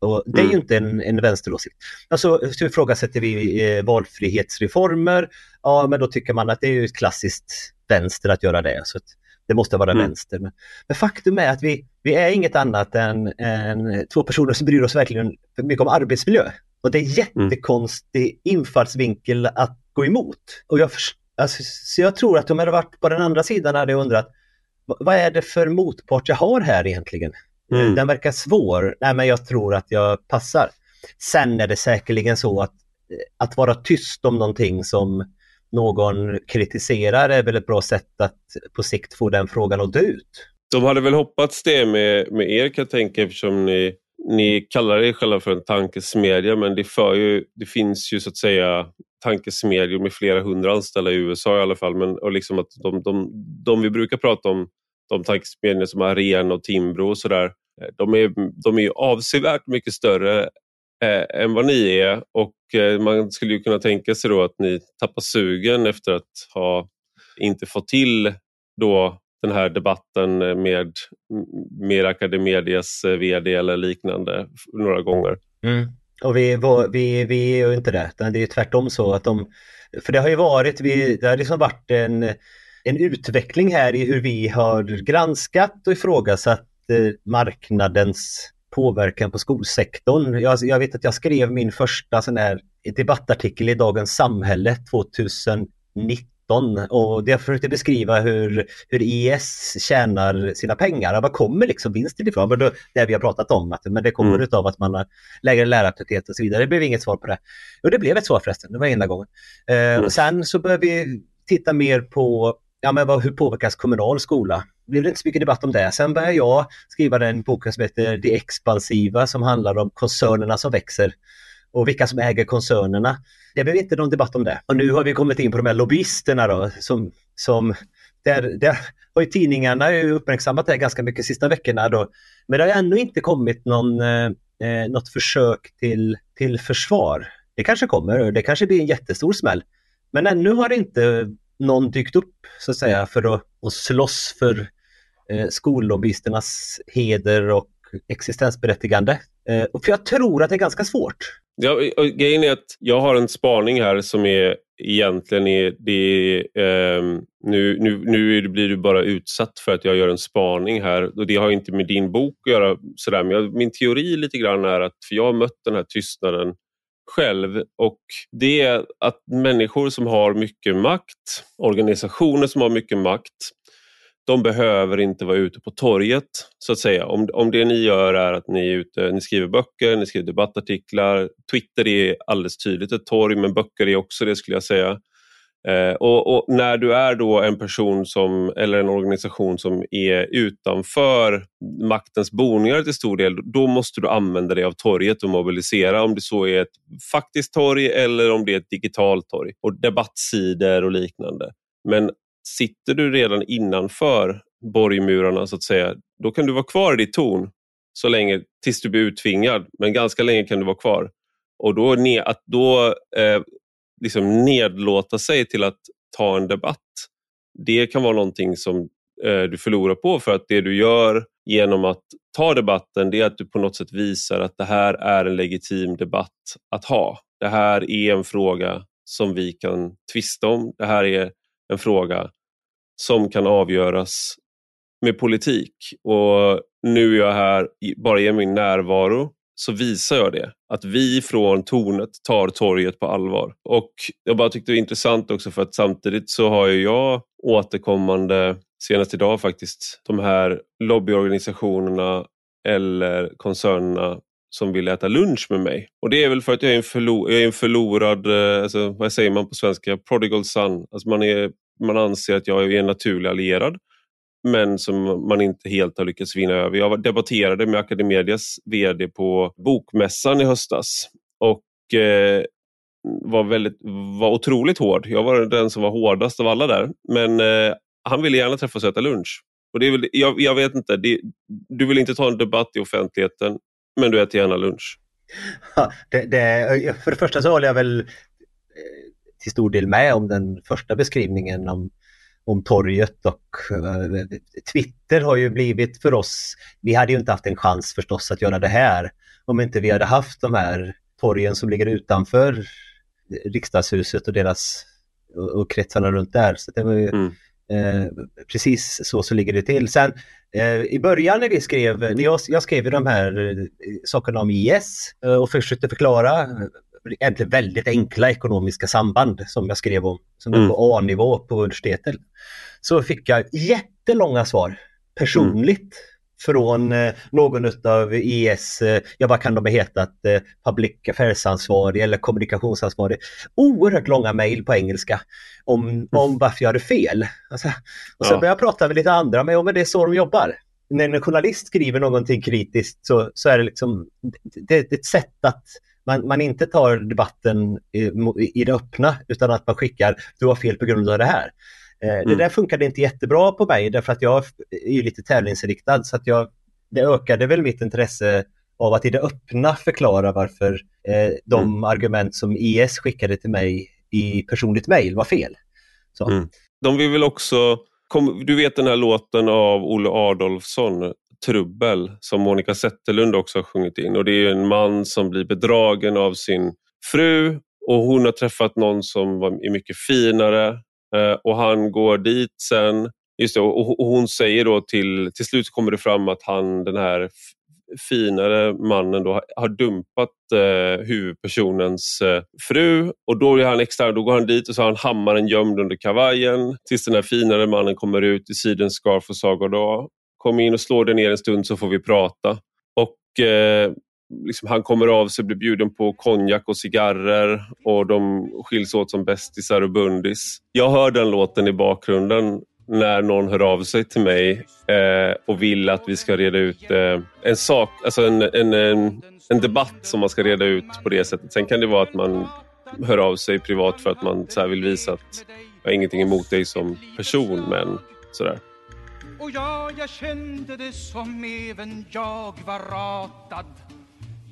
Och det är mm. ju inte en, en vänsteråsikt. Alltså, så ifrågasätter vi eh, valfrihetsreformer, ja men då tycker man att det är ju klassiskt vänster att göra det. Så det måste vara mm. vänster. Men, men, faktum är att vi, vi är inget annat än, än två personer som bryr oss verkligen mycket om arbetsmiljö. Och det är mm. jättekonstig mm. infallsvinkel att gå emot. Och jag, alltså, så jag tror att om jag hade varit på den andra sidan hade jag undrat vad är det för motpart jag har här egentligen? Mm. Den verkar svår. Nej, men jag tror att jag passar. Sen är det säkerligen så att, att vara tyst om någonting som någon kritiserar är väl ett bra sätt att på sikt få den frågan att dö ut. De hade väl hoppats det med, med er kan jag tänka eftersom ni, ni kallar er själva för en tankesmedja men det, för ju, det finns ju så att säga tankesmedjor med flera hundra anställda i USA i alla fall. Men, och liksom att de, de, de vi brukar prata om, de tankesmedjorna som Arena och Timbro och sådär, eh, de är, de är avsevärt mycket större eh, än vad ni är och eh, man skulle ju kunna tänka sig då att ni tappar sugen efter att ha inte fått till då den här debatten med, med Academedias eh, VD eller liknande några gånger. Mm. Och vi, vi, vi är ju inte det, det är tvärtom så att de, för det har ju varit, vi, det har liksom varit en, en utveckling här i hur vi har granskat och ifrågasatt eh, marknadens påverkan på skolsektorn. Jag, jag vet att jag skrev min första sån här debattartikel i Dagens Samhälle 2019 och jag försökte beskriva hur, hur IS tjänar sina pengar. Var kommer liksom vinsten ifrån? Men då, det vi har pratat om, att, men det kommer mm. av att man har lägre lärartäthet och så vidare. Det blev inget svar på det. Jo, det blev ett svar förresten, det var enda gången. Eh, mm. sen så började vi titta mer på ja, men vad, hur påverkas kommunal skola? Det blev inte så mycket debatt om det. Sen började jag skriva den boken som heter Det expansiva som handlar om koncernerna som växer och vilka som äger koncernerna. Det blev inte någon debatt om det. Och nu har vi kommit in på de här lobbyisterna då som, som där, där har ju tidningarna uppmärksammat det ganska mycket de sista veckorna då. Men det har ännu inte kommit någon, eh, eh, något försök till, till försvar. Det kanske kommer, det kanske blir en jättestor smäll. Men ännu har inte någon dykt upp så att säga för att, att slåss för eh, skollobbyisternas heder och existensberättigande. Eh, och för jag tror att det är ganska svårt. Ja, grejen är att jag har en spaning här som är egentligen är det, eh, nu, nu, nu blir du bara utsatt för att jag gör en spaning här och det har inte med din bok att göra. Sådär. Men jag, min teori lite grann är att för jag har mött den här tystnaden själv och det är att människor som har mycket makt, organisationer som har mycket makt, de behöver inte vara ute på torget så att säga. Om, om det ni gör är att ni är ute, ni skriver böcker, ni skriver debattartiklar. Twitter är alldeles tydligt ett torg men böcker är också det skulle jag säga. Eh, och, och, när du är då en person som, eller en organisation som är utanför maktens boningar till stor del, då måste du använda dig av torget och mobilisera om det så är ett faktiskt torg eller om det är ett digitalt torg och debattsidor och liknande. Men sitter du redan innanför borgmurarna så att säga, då kan du vara kvar i ditt torn så länge tills du blir uttvingad, men ganska länge kan du vara kvar. Och då, att då eh, liksom nedlåta sig till att ta en debatt, det kan vara någonting som eh, du förlorar på för att det du gör genom att ta debatten det är att du på något sätt visar att det här är en legitim debatt att ha. Det här är en fråga som vi kan tvista om. Det här är en fråga som kan avgöras med politik. Och nu är jag här bara genom min närvaro så visar jag det. Att vi från tornet tar torget på allvar. Och jag bara tyckte det var intressant också för att samtidigt så har jag återkommande, senast idag faktiskt, de här lobbyorganisationerna eller koncernerna som vill äta lunch med mig. Och det är väl för att jag är en, förlo jag är en förlorad, eh, alltså, vad säger man på svenska, prodigal son. Alltså man, är, man anser att jag är en naturlig allierad men som man inte helt har lyckats vinna över. Jag debatterade med Academedias VD på Bokmässan i höstas och eh, var, väldigt, var otroligt hård. Jag var den som var hårdast av alla där. Men eh, han ville gärna träffas och äta lunch. Och det är väl, jag, jag vet inte, det, du vill inte ta en debatt i offentligheten, men du äter gärna lunch. Ja, det, det, för det första så håller jag väl eh, till stor del med om den första beskrivningen om om torget och uh, Twitter har ju blivit för oss, vi hade ju inte haft en chans förstås att göra det här om inte vi hade haft de här torgen som ligger utanför riksdagshuset och deras och, kretsarna runt där. Så det var ju, mm. eh, precis så så ligger det till. Sen eh, i början när vi skrev, när jag, jag skrev de här eh, sakerna om IS eh, och försökte förklara egentligen väldigt enkla ekonomiska samband som jag skrev om, som mm. på A-nivå på universitetet. Så fick jag jättelånga svar personligt mm. från eh, någon av IS, eh, ja vad kan de ha hetat, eh, public affairs-ansvarig eller kommunikationsansvarig. Oerhört långa mejl på engelska om, mm. om varför jag hade fel. Alltså, och så ja. började jag prata med lite andra, men, ja, men det är så de jobbar när en journalist skriver någonting kritiskt så, så är det liksom det, det är ett sätt att man, man inte tar debatten i, i det öppna utan att man skickar du har fel på grund av det här. Eh, mm. Det där funkade inte jättebra på mig därför att jag är lite tävlingsinriktad så att jag, det ökade väl mitt intresse av att i det öppna förklara varför eh, de mm. argument som IS skickade till mig i personligt mejl var fel. Mm. De vill väl också kom, du vet den här låten av Olle Adolfsson, Trubbel, som Monica Zetterlund också har sjungit in. Och Det är en man som blir bedragen av sin fru och hon har träffat någon som är mycket finare eh, och han går dit sen. Just det, och hon säger då till, till slut kommer det fram att han, den här finare mannen då har dumpat eh, huvudpersonens eh, fru och då, är han extra, då går han dit och så har han hammaren gömd under kavajen tills den här finare mannen kommer ut i sidenscarf och och då Kom in och slå dig ner en stund så får vi prata. Och eh, liksom, Han kommer av sig, blir bjuden på konjak och cigarrer och de skiljs åt som bästisar och bundis. Jag hör den låten i bakgrunden när någon hör av sig till mig eh, och vill att vi ska reda ut eh, en sak, alltså en, en, en, en, debatt som man ska reda ut på det sättet. Sen kan det vara att man hör av sig privat för att man så vill visa att jag har ingenting emot dig som person, men sådär. Och ja, jag kände det som även jag var ratad.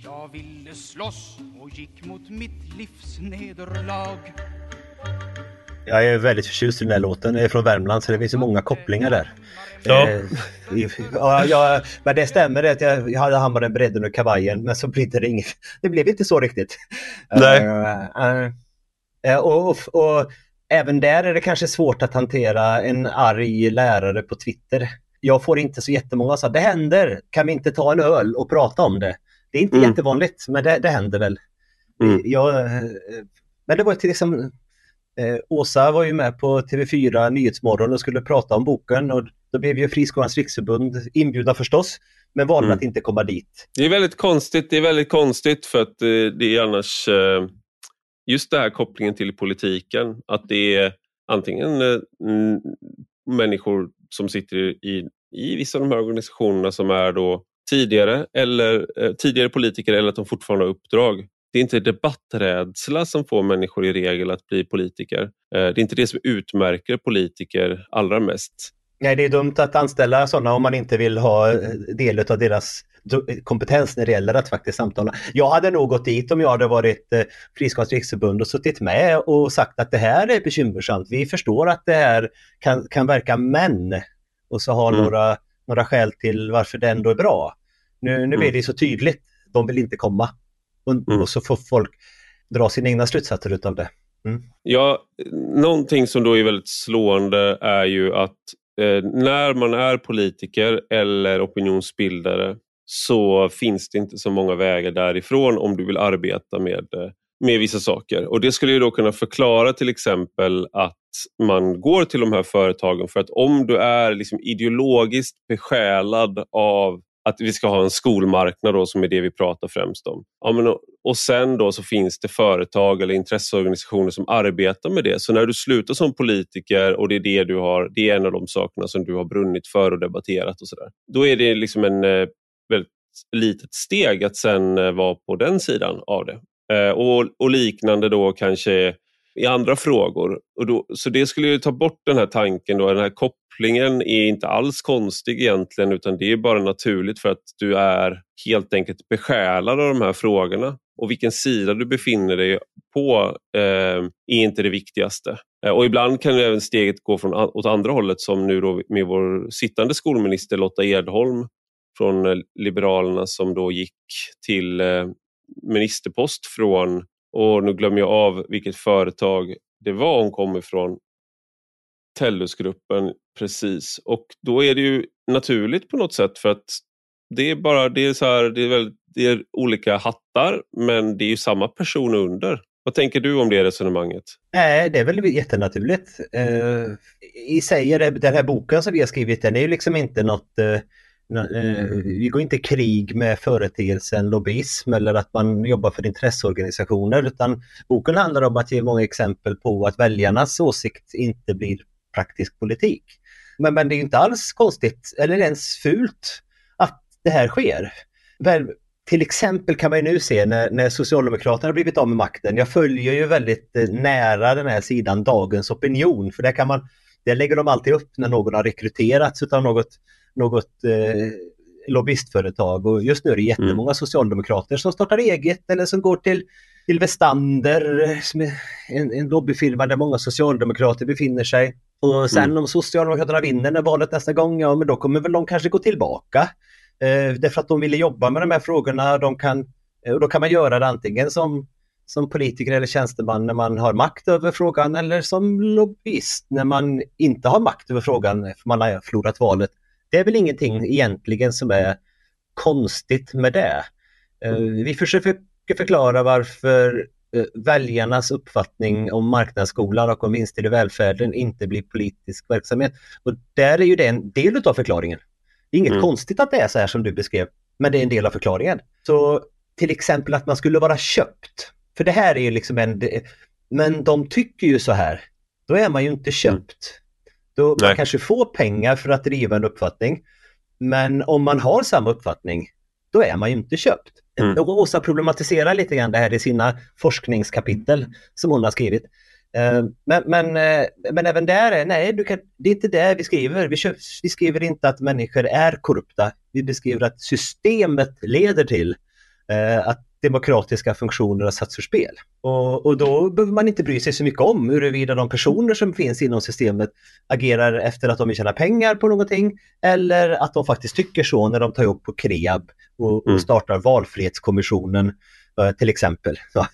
Jag ville slåss och gick mot mitt livs nederlag. Jag är väldigt förtjust i den här låten. Jag är från Värmland så det finns ju många kopplingar där. Ja. Eh, ja, jag, men det stämmer att jag, jag hade hammaren beredd under kavajen men så blev det inget. Det blev inte så riktigt. Nej. Uh, uh, och, och, och, även där är det kanske svårt att hantera en arg lärare på Twitter. Jag får inte så jättemånga som det händer, kan vi inte ta en öl och prata om det? Det är inte mm. jättevanligt men det, det händer väl. Mm. Jag, men det var till exempel Eh, Åsa var ju med på TV4 Nyhetsmorgon och skulle prata om boken och då blev ju Friskolans riksförbund inbjudna förstås, men valde mm. att inte komma dit. Det är väldigt konstigt, det är väldigt konstigt för att eh, det är annars eh, just den här kopplingen till politiken, att det är antingen eh, människor som sitter i, i vissa av de här organisationerna som är då tidigare, eller, eh, tidigare politiker eller att de fortfarande har uppdrag det är inte debatträdsla som får människor i regel att bli politiker. Eh, det är inte det som utmärker politiker allra mest. Nej, det är dumt att anställa sådana om man inte vill ha eh, del av deras kompetens när det gäller att faktiskt samtala. Jag hade nog gått dit om jag hade varit eh, Friskolans riksförbund och suttit med och sagt att det här är bekymmersamt. Vi förstår att det här kan, kan verka men och så ha mm. några, några skäl till varför det ändå är bra. Nu, nu mm. blir det så tydligt. De vill inte komma. Och, mm. och så får folk dra sina egna slutsatser utav det. Mm. Ja, någonting som då är väldigt slående är ju att eh, när man är politiker eller opinionsbildare så finns det inte så många vägar därifrån om du vill arbeta med, eh, med vissa saker. Och Det skulle ju då kunna förklara till exempel att man går till de här företagen för att om du är liksom ideologiskt besjälad av att vi ska ha en skolmarknad då, som är det vi pratar främst om. Ja, men, och sen då så finns det företag eller intresseorganisationer som arbetar med det. Så när du slutar som politiker och det är det du har, det är en av de sakerna som du har brunnit för och debatterat och sådär. Då är det liksom en eh, väldigt litet steg att sen eh, vara på den sidan av det. Eh, och, och liknande då kanske i andra frågor. Och då, så det skulle ju ta bort den här tanken, då, den här kopplingen är inte alls konstig egentligen utan det är bara naturligt för att du är helt enkelt besjälad av de här frågorna. Och vilken sida du befinner dig på eh, är inte det viktigaste. Eh, och ibland kan även steget gå från, åt andra hållet som nu då med vår sittande skolminister Lotta Edholm från eh, Liberalerna som då gick till eh, ministerpost från och nu glömmer jag av vilket företag det var hon kom ifrån. Tellusgruppen, precis. Och då är det ju naturligt på något sätt för att det är bara det är så här, det är, väl, det är olika hattar men det är ju samma person under. Vad tänker du om det resonemanget? Nej, det är väl jättenaturligt. Uh, I sig är det, den här boken som vi har skrivit, den är ju liksom inte något uh, vi går inte krig med företeelsen lobbyism eller att man jobbar för intresseorganisationer utan boken handlar om att ge många exempel på att väljarnas åsikt inte blir praktisk politik. Men, men det är inte alls konstigt eller ens fult att det här sker. Väl, till exempel kan man nu se när, när Socialdemokraterna har blivit av med makten. Jag följer ju väldigt eh, nära den här sidan Dagens Opinion för där kan man, där lägger de alltid upp när någon har rekryterats utav något något eh, lobbyistföretag och just nu är det jättemånga mm. socialdemokrater som startar eget eller som går till, till Westander, som är en, en lobbyfirma där många socialdemokrater befinner sig. Och sen mm. om Socialdemokraterna vinner valet nästa gång, ja men då kommer väl de kanske gå tillbaka. Eh, därför att de ville jobba med de här frågorna. De kan, eh, och då kan man göra det antingen som, som politiker eller tjänsteman när man har makt över frågan eller som lobbyist när man inte har makt över frågan för man har förlorat valet. Det är väl ingenting egentligen som är konstigt med det. Eh, vi försöker förklara varför eh, väljarnas uppfattning om marknadsskolan och om vinster i välfärden inte blir politisk verksamhet. Och där är ju det en del av förklaringen. Det är inget mm. konstigt att det är så här som du beskrev, men det är en del av förklaringen. Så till exempel att man skulle vara köpt. För det här är ju liksom en... Men de tycker ju så här. Då är man ju inte köpt. Då man kanske får pengar för att driva en uppfattning. Men om man har samma uppfattning, då är man ju inte köpt. Mm. Och Åsa problematiserar lite grann det här i sina forskningskapitel som hon har skrivit. Eh, men, men, eh, men även där är, nej, kan, det är inte det vi skriver. Vi, vi skriver inte att människor är korrupta. Vi beskriver att systemet leder till eh, att demokratiska funktioner har satts ur spel. Och, och, då behöver man inte bry sig så mycket om huruvida de personer som finns inom systemet agerar efter att de vill tjäna pengar på någonting eller att de faktiskt tycker så när de tar upp på KREAB och, och mm. startar valfrihetskommissionen till exempel. Så,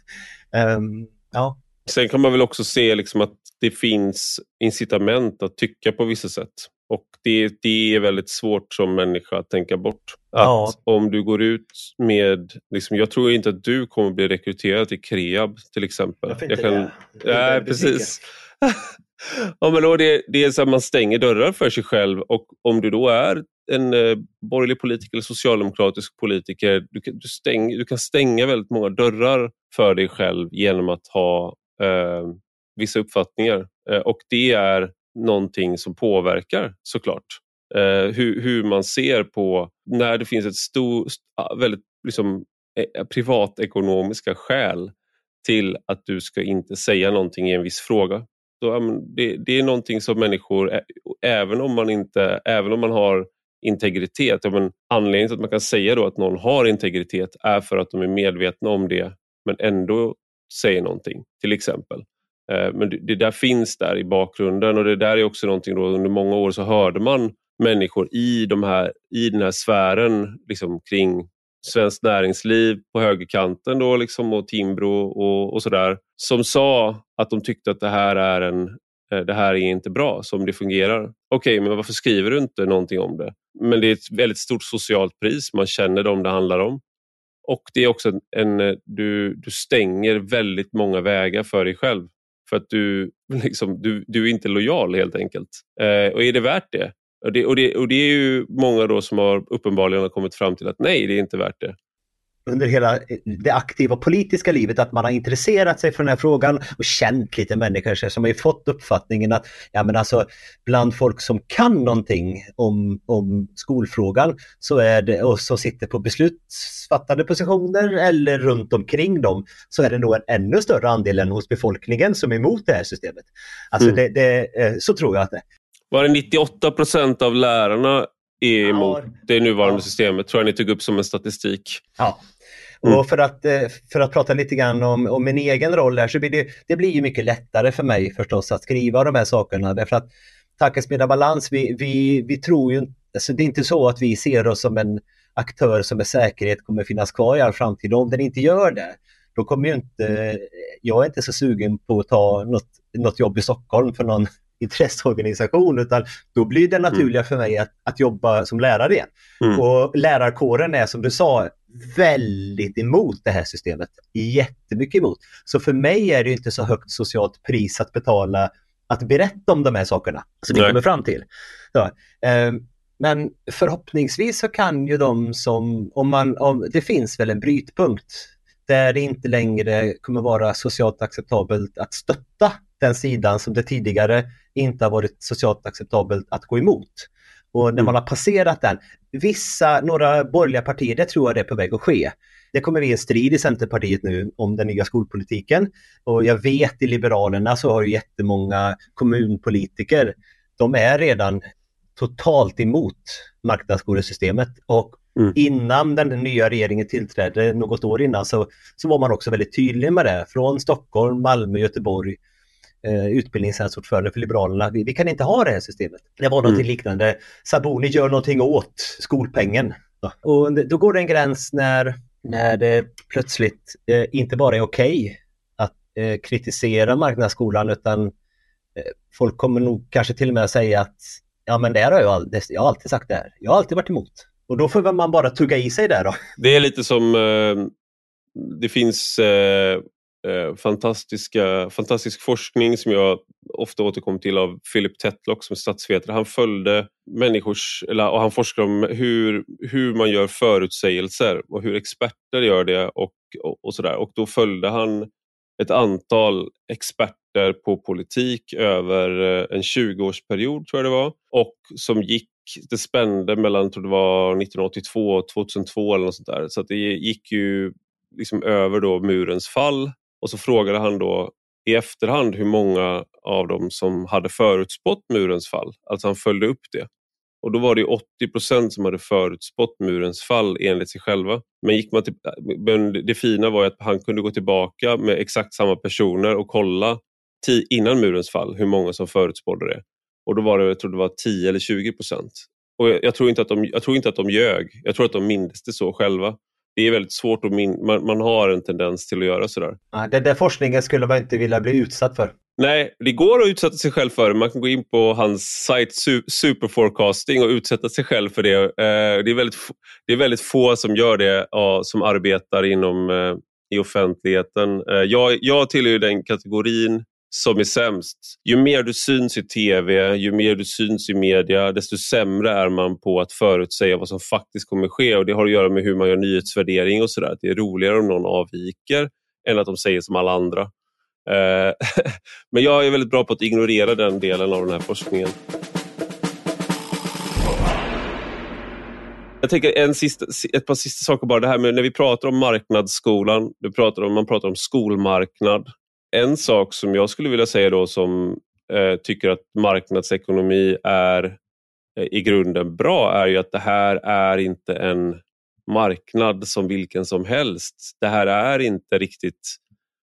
um, ja. Sen kan man väl också se liksom att det finns incitament att tycka på vissa sätt. Och det, det är väldigt svårt som människa att tänka bort. Att ja. om du går ut med, liksom, jag tror inte att du kommer bli rekryterad till Kreab till exempel. Varför inte jag kan, det? Nej, precis. ja, men då det, det är så att man stänger dörrar för sig själv och om du då är en eh, borgerlig politiker eller socialdemokratisk politiker, du, du, stäng, du kan stänga väldigt många dörrar för dig själv genom att ha eh, vissa uppfattningar. Eh, och det är någonting som påverkar såklart. Eh, hur, hur, man ser på när det finns ett stort, väldigt liksom, eh, privatekonomiska skäl till att du ska inte säga någonting i en viss fråga. Då, det, det, är någonting som människor, även om man, inte, även om man har integritet, men anledningen till att man kan säga då att någon har integritet är för att de är medvetna om det men ändå säger någonting, till exempel. Eh, men det där finns där i bakgrunden och det där är också någonting då, under många år så hörde man människor i, de här, i den här sfären liksom kring svenskt näringsliv på högerkanten då liksom och Timbro och, och sådär som sa att de tyckte att det här är en eh, det här är inte bra som det fungerar. Okej, okay, men varför skriver du inte någonting om det? Men det är ett väldigt stort socialt pris, man känner dem det handlar om. Och det är också en, eh, du, du stänger väldigt många vägar för dig själv. För att du, liksom, du, du är inte lojal helt enkelt. Eh, och är det värt det? Och det, och det? och det är ju många då som har uppenbarligen kommit fram till att nej, det är inte värt det under hela det aktiva politiska livet att man har intresserat sig för den här frågan och känt lite människor som har fått uppfattningen att ja, men alltså, bland folk som kan någonting om, om skolfrågan så är det, och som sitter på beslutsfattande positioner eller runt omkring dem så är det nog en ännu större andel än hos befolkningen som är emot det här systemet. Alltså mm. det, det, eh, så tror jag att det Var det 98 procent av lärarna är emot ja, det nuvarande ja. systemet, tror jag ni tog upp som en statistik. Ja, Mm. Och för att, eh, för att prata lite grann om, om min egen roll här så blir det, det blir ju mycket lättare för mig förstås att skriva de här sakerna därför att Tankesmedja Balans, vi, vi, vi tror ju alltså det är inte så att vi ser oss som en aktör som med säkerhet kommer finnas kvar i all framtid. Om den inte gör det, då kommer ju inte, jag är inte så sugen på att ta något, något jobb i Stockholm för någon intresseorganisation utan då blir det naturliga mm. för mig att, att jobba som lärare igen. Mm. Och lärarkåren är som du sa väldigt emot det här systemet. Jättemycket emot. Så för mig är det inte så högt socialt pris att betala att berätta om de här sakerna som vi kommer fram till. Ja, eh, men förhoppningsvis så kan ju de som, om man, om, det finns väl en brytpunkt där det inte längre kommer vara socialt acceptabelt att stötta den sidan som det tidigare inte har varit socialt acceptabelt att gå emot. Och när mm. man har passerat den, vissa, några borgerliga partier, det tror jag det är på väg att ske. Det kommer bli en strid i Centerpartiet nu om den nya skolpolitiken. Och jag vet i Liberalerna så har ju jättemånga kommunpolitiker, de är redan totalt emot marknadsskolesystemet. Och mm. innan den nya regeringen tillträdde, något år innan, så, så var man också väldigt tydlig med det. Från Stockholm, Malmö, Göteborg eh, för Liberalerna. Vi, vi, kan inte ha det här systemet. Det var något mm. liknande. Saboni gör någonting åt skolpengen. Och då går det en gräns när, när det plötsligt eh, inte bara är okej okay att eh, kritisera marknadsskolan utan eh, folk kommer nog kanske till och med säga att ja men det har jag, all, jag har alltid sagt det här. Jag har alltid varit emot. Och då får man bara tugga i sig det då. Det är lite som eh, det finns eh, Eh, fantastiska, fantastisk forskning som jag ofta återkommer till av Philip Tetlock som är statsvetare. Han följde människors, eller, och han forskar om hur, hur man gör förutsägelser och hur experter gör det och, och, och sådär. Och då följde han ett antal experter på politik över eh, en 20-årsperiod tror jag det var och som gick det spände mellan, tror det var 1982 och 2002 eller något sånt där. Så det gick ju liksom över då murens fall och så frågade han då i efterhand hur många av dem som hade förutspått murens fall. Alltså han följde upp det. Och då var det 80 procent som hade förutspått murens fall enligt sig själva. Men, gick man till, men det fina var att han kunde gå tillbaka med exakt samma personer och kolla innan murens fall hur många som förutspådde det. Och då var det, jag tror det var 10 eller 20 procent. Och jag, jag, tror inte att de, jag tror inte att de ljög. Jag tror att de mindes det så själva det är väldigt svårt att min man, man, har en tendens till att göra sådär. Ja, den där forskningen skulle man inte vilja bli utsatt för. Nej, det går att utsätta sig själv för det. Man kan gå in på hans sajt Superforecasting och utsätta sig själv för det. Eh, det, är väldigt, det är väldigt få som gör det som arbetar inom eh, i offentligheten. Eh, jag, jag tillhör den kategorin som är sämst. Ju mer du syns i TV, ju mer du syns i media, desto sämre är man på att förutsäga vad som faktiskt kommer ske. Och Det har att göra med hur man gör nyhetsvärdering och sådär. Det är roligare om någon avviker än att de säger som alla andra. Eh, men jag är väldigt bra på att ignorera den delen av den här forskningen. Jag tänker en sista, ett par sista saker bara. Det här med när vi pratar om marknadsskolan, du pratar om, man pratar om skolmarknad en sak som jag skulle vilja säga då som eh, tycker att marknadsekonomi är eh, i grunden bra är ju att det här är inte en marknad som vilken som helst. Det här är inte riktigt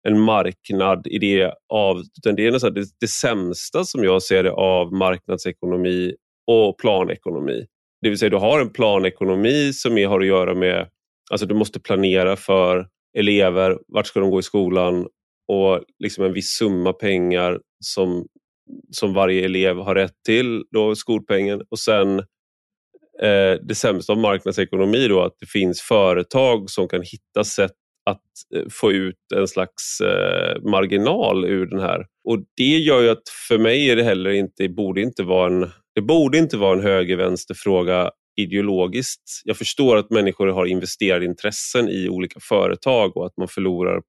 en marknad i det av, utan det är nästan det, det sämsta som jag ser det av marknadsekonomi och planekonomi. Det vill säga du har en planekonomi som har att göra med, alltså du måste planera för elever, vart ska de gå i skolan och liksom en viss summa pengar som, som varje elev har rätt till, då skolpengen. Och sen eh, det sämsta av marknadsekonomi då att det finns företag som kan hitta sätt att eh, få ut en slags eh, marginal ur den här. Och Det gör ju att för mig är det heller inte, borde inte vara en, det borde inte vara en höger-vänster-fråga ideologiskt. Jag förstår att människor har investerade intressen i olika företag och att man förlorar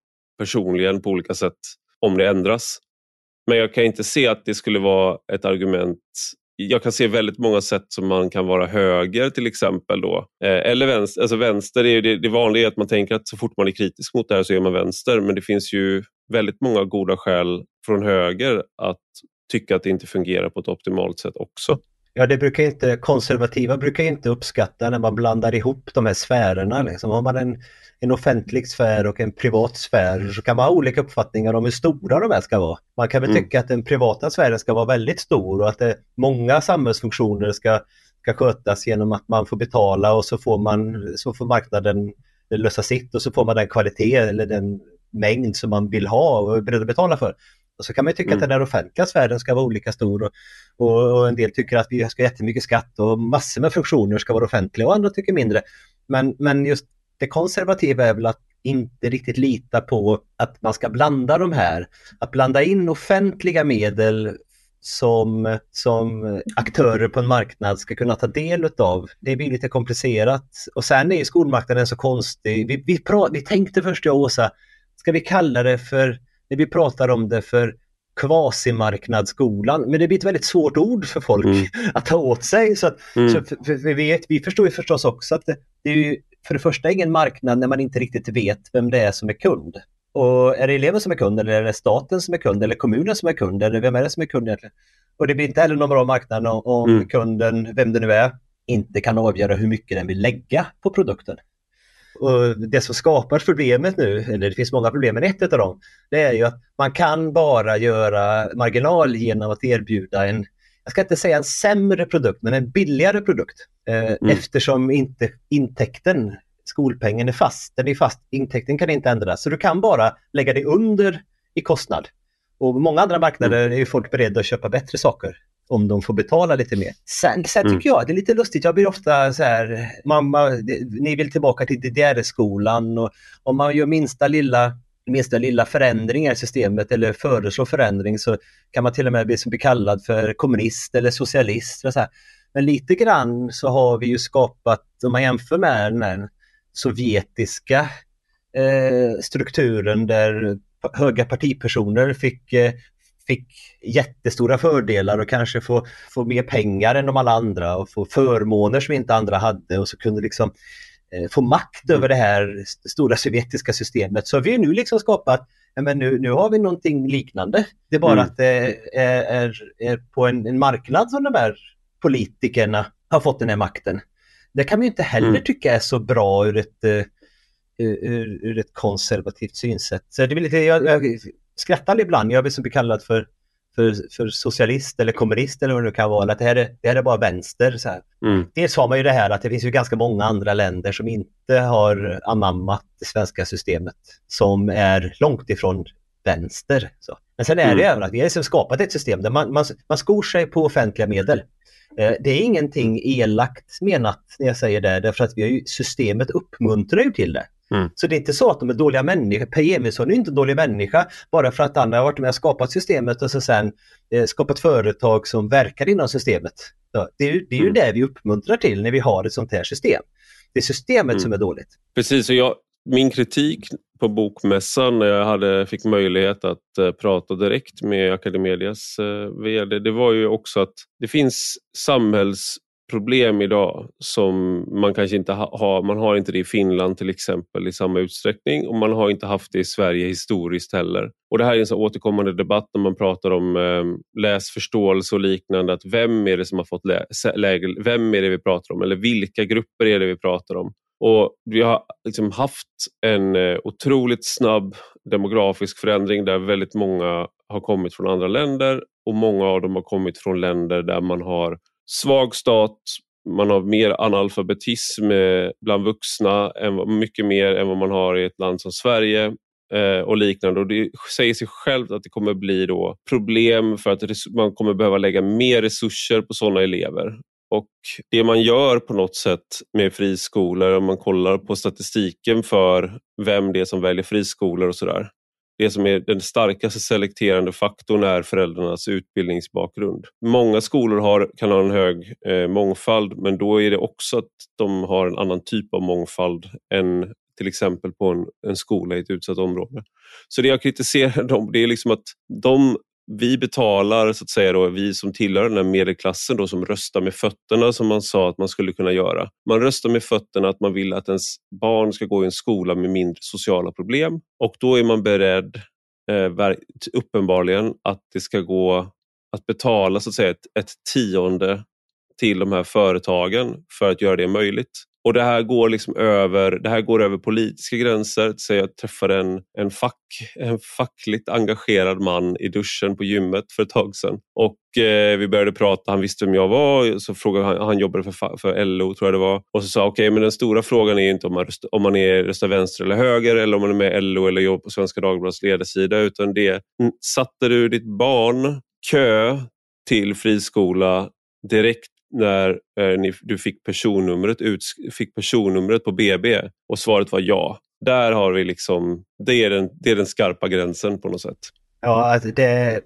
personligen på olika sätt om det ändras. Men jag kan inte se att det skulle vara ett argument jag kan se väldigt många sätt som man kan vara höger till exempel. Då. Eh, eller vänster. Alltså vänster är det, det vanliga är att man tänker att så fort man är kritisk mot det här så är man vänster. Men det finns ju väldigt många goda skäl från höger att tycka att det inte fungerar på ett optimalt sätt också. Ja, det brukar inte, konservativa brukar inte uppskatta när man blandar ihop de här sfärerna. Liksom. Har man en, en offentlig sfär och en privat sfär så kan man ha olika uppfattningar om hur stora de här ska vara. Man kan väl mm. tycka att den privata sfären ska vara väldigt stor och att det, många samhällsfunktioner ska, ska skötas genom att man får betala och så får, man, så får marknaden lösa sitt och så får man den kvalitet eller den mängd som man vill ha och är beredd att betala för. Och så kan man tycka mm. att den här offentliga sfären ska vara olika stor och, och, och, en del tycker att vi ska ha jättemycket skatt och massor med funktioner ska vara offentliga och andra tycker mindre. Men, men just det konservativa är väl att inte riktigt lita på att man ska blanda de här. Att blanda in offentliga medel som, som aktörer på en marknad ska kunna ta del av. Det blir lite komplicerat. Och sen är skolmarknaden så konstig. Vi, vi, pra, vi tänkte först jag och Åsa, ska vi kalla det för när vi pratar om det för kvasimarknadsskolan. Men det blir ett väldigt svårt ord för folk mm. att ta åt sig. Så, att, mm. så för, för vi, vet, vi förstår ju förstås också att det, det är ju för det första ingen marknad när man inte riktigt vet vem det är som är kund. Och är det eleven som är kund eller är det staten som är kund eller kommunen som är kund eller vem är det som är kund egentligen? Och det blir inte heller någon bra marknad om mm. kunden, vem det nu är, inte kan avgöra hur mycket den vill lägga på produkten. Och det som skapar problemet nu, eller det finns många problem, men ett av dem, det är ju att man kan bara göra marginal genom att erbjuda en, jag ska inte säga en sämre produkt, men en billigare produkt. Eh, mm. Eftersom inte intäkten, skolpengen är fast, den är fast, intäkten kan inte ändras. Så du kan bara lägga det under i kostnad. Och många andra marknader mm. är folk beredda att köpa bättre saker om de får betala lite mer. Sen, sen mm. tycker jag det är lite lustigt, jag blir ofta så här, mamma, ni vill tillbaka till DDR-skolan och om man gör minsta lilla minsta lilla förändringar i systemet eller föreslår förändring så kan man till och med bli, bli kallad för kommunist eller socialist. Och så här. Men lite grann så har vi ju skapat, om man jämför med den sovjetiska eh, strukturen där höga partipersoner fick eh, fick jättestora fördelar och kanske få, få mer pengar än de alla andra och få förmåner som inte andra hade och så kunde liksom eh, få makt över det här stora sovjetiska systemet. Så vi har nu liksom skapat, men nu, nu har vi någonting liknande. Det är bara mm. att det är, är, är på en, en, marknad som de här politikerna har fått den här makten. Det kan vi inte heller mm. tycka är så bra ur ett, uh, ur, ur, ett konservativt synsätt. Så det är lite, jag, jag skrattar ibland. Jag blir kallad för, för, för socialist eller kommunist eller vad det kan vara. Att det här är, det här är bara vänster. Så här. Mm. Dels har man ju det här att det finns ju ganska många andra länder som inte har anammat det svenska systemet som är långt ifrån vänster. Så. Men sen är mm. det även att vi har liksom skapat ett system där man, man, man skor sig på offentliga medel. Eh, det är ingenting elakt menat när jag säger det, därför att vi har ju, systemet uppmuntrar ju till det. Mm. Så det är inte så att de är dåliga människor. Per Emilsson är inte en dålig människa bara för att andra har varit med och skapat systemet och så sen eh, skapat företag som verkar inom systemet. Så det är, det är ju mm. det vi uppmuntrar till när vi har ett sånt här system. Det är systemet mm. som är dåligt. Precis, och jag, min kritik på Bokmässan när jag hade, fick möjlighet att uh, prata direkt med Academedias uh, VD, det var ju också att det finns samhälls problem idag som man kanske inte har, man har inte det i Finland till exempel i samma utsträckning och man har inte haft det i Sverige historiskt heller. Och Det här är en så återkommande debatt när man pratar om eh, läsförståelse och liknande, att vem är det som har fått läge, vem är det vi pratar om eller vilka grupper är det vi pratar om? Och Vi har liksom haft en eh, otroligt snabb demografisk förändring där väldigt många har kommit från andra länder och många av dem har kommit från länder där man har svag stat, man har mer analfabetism eh, bland vuxna, mycket mer än vad man har i ett land som Sverige eh, och liknande. Och det säger sig självt att det kommer bli då problem för att man kommer behöva lägga mer resurser på sådana elever. Och Det man gör på något sätt med friskolor, om man kollar på statistiken för vem det är som väljer friskolor och sådär, det som är den starkaste selekterande faktorn är föräldrarnas utbildningsbakgrund. Många skolor har, kan ha en hög eh, mångfald men då är det också att de har en annan typ av mångfald än till exempel på en, en skola i ett utsatt område. Så det jag kritiserar dem det är liksom att de vi betalar, så att säga, då, vi som tillhör den här medelklassen då, som röstar med fötterna som man sa att man skulle kunna göra. Man röstar med fötterna att man vill att ens barn ska gå i en skola med mindre sociala problem och då är man beredd eh, uppenbarligen att det ska gå att betala så att säga, ett, ett tionde till de här företagen för att göra det möjligt. Och det här går liksom över, det här går över politiska gränser. Så jag träffade en, en, fack, en fackligt engagerad man i duschen på gymmet för ett tag sedan. Och eh, vi började prata, han visste vem jag var, så frågade han, han jobbade för, för LO tror jag det var. Och så sa okej, okay, men den stora frågan är inte om man, röstar, om man är, röstar vänster eller höger eller om man är med i LO eller jobbar på Svenska Dagbladets ledarsida, utan det, satte du ditt barn kö till friskola direkt när eh, ni, du fick personnumret, ut, fick personnumret på BB och svaret var ja. Där har vi liksom, det är den, det är den skarpa gränsen på något sätt. Ja, alltså det,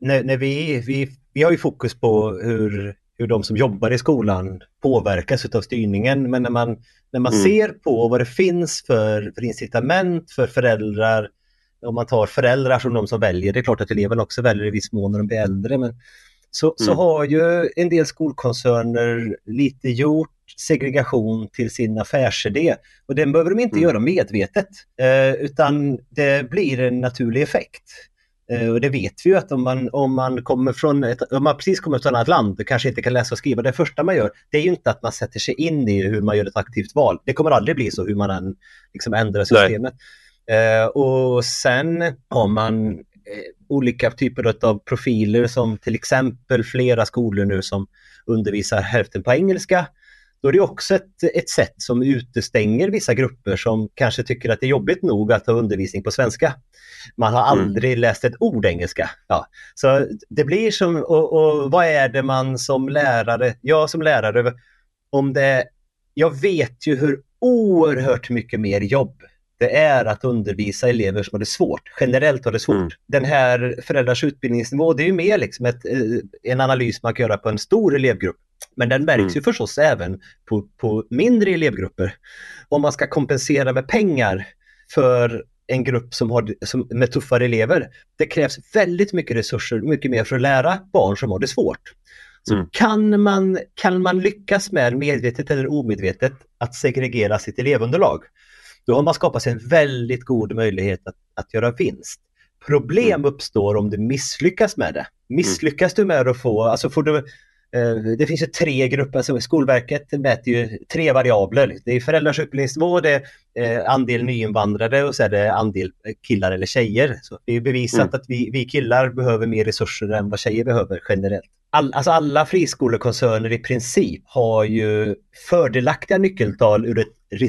när, när vi, vi, vi har ju fokus på hur, hur de som jobbar i skolan påverkas av styrningen. Men när man, när man mm. ser på vad det finns för, för incitament för föräldrar, om man tar föräldrar som de som väljer, det är klart att eleverna också väljer i viss mån när de blir äldre, men så, mm. så har ju en del skolkoncerner lite gjort segregation till sin affärsidé. Och den behöver de inte mm. göra medvetet, eh, utan det blir en naturlig effekt. Eh, och det vet vi ju att om man, om man kommer från ett, om man precis kommer från ett annat land och kanske inte kan läsa och skriva, det första man gör, det är ju inte att man sätter sig in i hur man gör ett aktivt val. Det kommer aldrig bli så hur man än liksom ändrar systemet. Eh, och sen har man olika typer av profiler som till exempel flera skolor nu som undervisar hälften på engelska då är det också ett, ett sätt som utestänger vissa grupper som kanske tycker att det är jobbigt nog att ha undervisning på svenska. Man har mm. aldrig mm. läst ett ord engelska. Ja. Så det blir som, och, och, vad är det man som lärare, jag som lärare, om det, jag vet ju hur oerhört mycket mer jobb det är att undervisa elever som har det svårt. Generellt har det svårt. Mm. Den här föräldrars utbildningsnivå, det är ju mer liksom ett, eh, en analys man kan göra på en stor elevgrupp. Men den märks mm. ju förstås även på, på mindre elevgrupper. Om man ska kompensera med pengar för en grupp som har, som, med tuffare elever. Det krävs väldigt mycket resurser, mycket mer för att lära barn som har det svårt. Så mm. kan, man, kan man lyckas med, medvetet eller omedvetet, att segregera sitt elevunderlag, då har man skapat sig en väldigt god möjlighet att, att göra vinst. Problem mm. uppstår om du misslyckas med det. Misslyckas du med att få, alltså får du Eh, det finns ju tre grupper, alltså Skolverket mäter ju tre variabler. Det är föräldrars utbildningsnivå, det är eh, andel nyinvandrare och så är det andel killar eller tjejer. Så det är bevisat mm. att vi, vi killar behöver mer resurser än vad tjejer behöver generellt. All, alltså alla friskolekoncerner i princip har ju fördelaktiga nyckeltal ur ett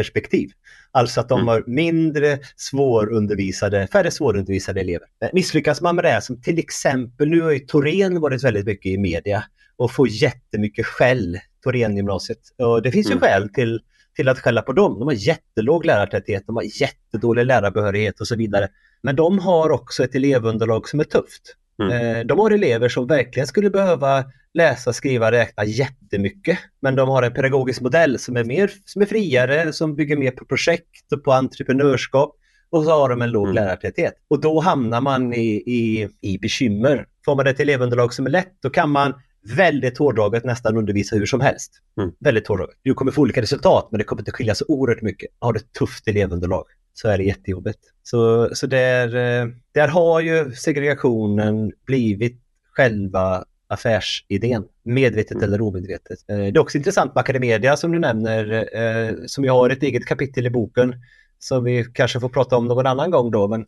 resursperspektiv. Alltså att de mm. har mindre svårundervisade, färre svårundervisade elever. Misslyckas man med det, som till exempel, nu har ju Torén varit väldigt mycket i media och får jättemycket skäll, Thorengymnasiet. Och det finns ju mm. skäl till, till att skälla på dem. De har jättelåg lärartäthet, de har jättedålig lärarbehörighet och så vidare. Men de har också ett elevunderlag som är tufft. Mm. Eh, de har elever som verkligen skulle behöva läsa, skriva, räkna jättemycket. Men de har en pedagogisk modell som är, mer, som är friare, som bygger mer på projekt och på entreprenörskap. Och så har de en låg mm. lärartäthet. Och då hamnar man i, i, i bekymmer. Får man ett elevunderlag som är lätt, då kan man väldigt hårdraget nästan undervisa hur som helst. Mm. Väldigt hårdraget. Du kommer få olika resultat men det kommer inte skilja så oerhört mycket. Har du ett tufft elevunderlag så är det jättejobbigt. Så, så där, eh, där har ju segregationen blivit själva affärsidén, medvetet mm. eller omedvetet. Eh, det är också intressant med Academedia som du nämner, eh, som jag har ett eget kapitel i boken som vi kanske får prata om någon annan gång då. Men,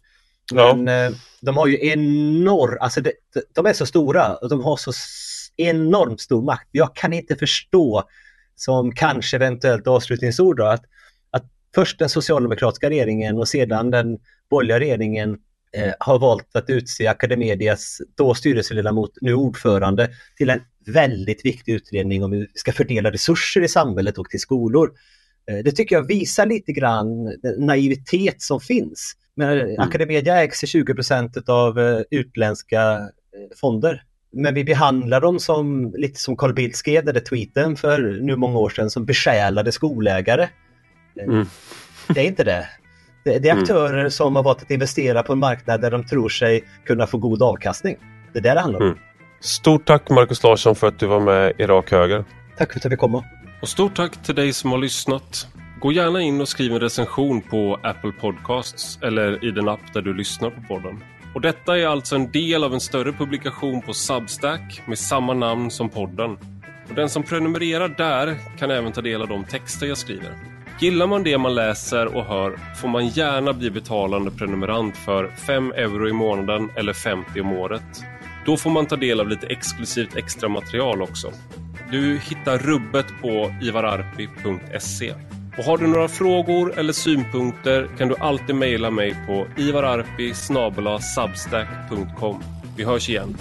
ja. men de har ju enorm, alltså det, de är så stora och de har så enormt stor makt. Jag kan inte förstå, som kanske eventuellt avslutningsord då, att först den socialdemokratiska regeringen och sedan den borgerliga regeringen eh, har valt att utse Academedias då styrelseledamot, nu ordförande, till en väldigt viktig utredning om hur vi ska fördela resurser i samhället och till skolor. Eh, det tycker jag visar lite grann den naivitet som finns. Men mm. Academedia ägs till 20% av eh, utländska eh, fonder. Men vi behandlar dem som, lite som Carl Bildt skrev den tweeten för nu många år sedan, som besjälade skolägare. Mm. Det är inte det. Det, det är mm. aktörer mm. som har valt att investera på en marknad där de tror sig kunna få god avkastning. Det är det det handlar om. Mm. Stort tack Markus Larsson för att du var med i Rak Höger. Tack för att jag fick komma. Och stort tack till dig som har lyssnat. Gå gärna in och skriv en recension på Apple Podcasts eller i den app där du lyssnar på podden. Och detta är alltså en del av en större publikation på Substack med samma namn som podden. Och den som prenumererar där kan även ta del av de texter jag skriver. Gillar man det man läser och hör får man gärna bli betalande prenumerant för 5 euro i månaden eller 50 om året. Då får man ta del av lite exklusivt extra material också. Du hittar rubbet på ivararpi.se. Och har du några frågor eller synpunkter kan du alltid mejla mig på ivararpi Vi hörs igen.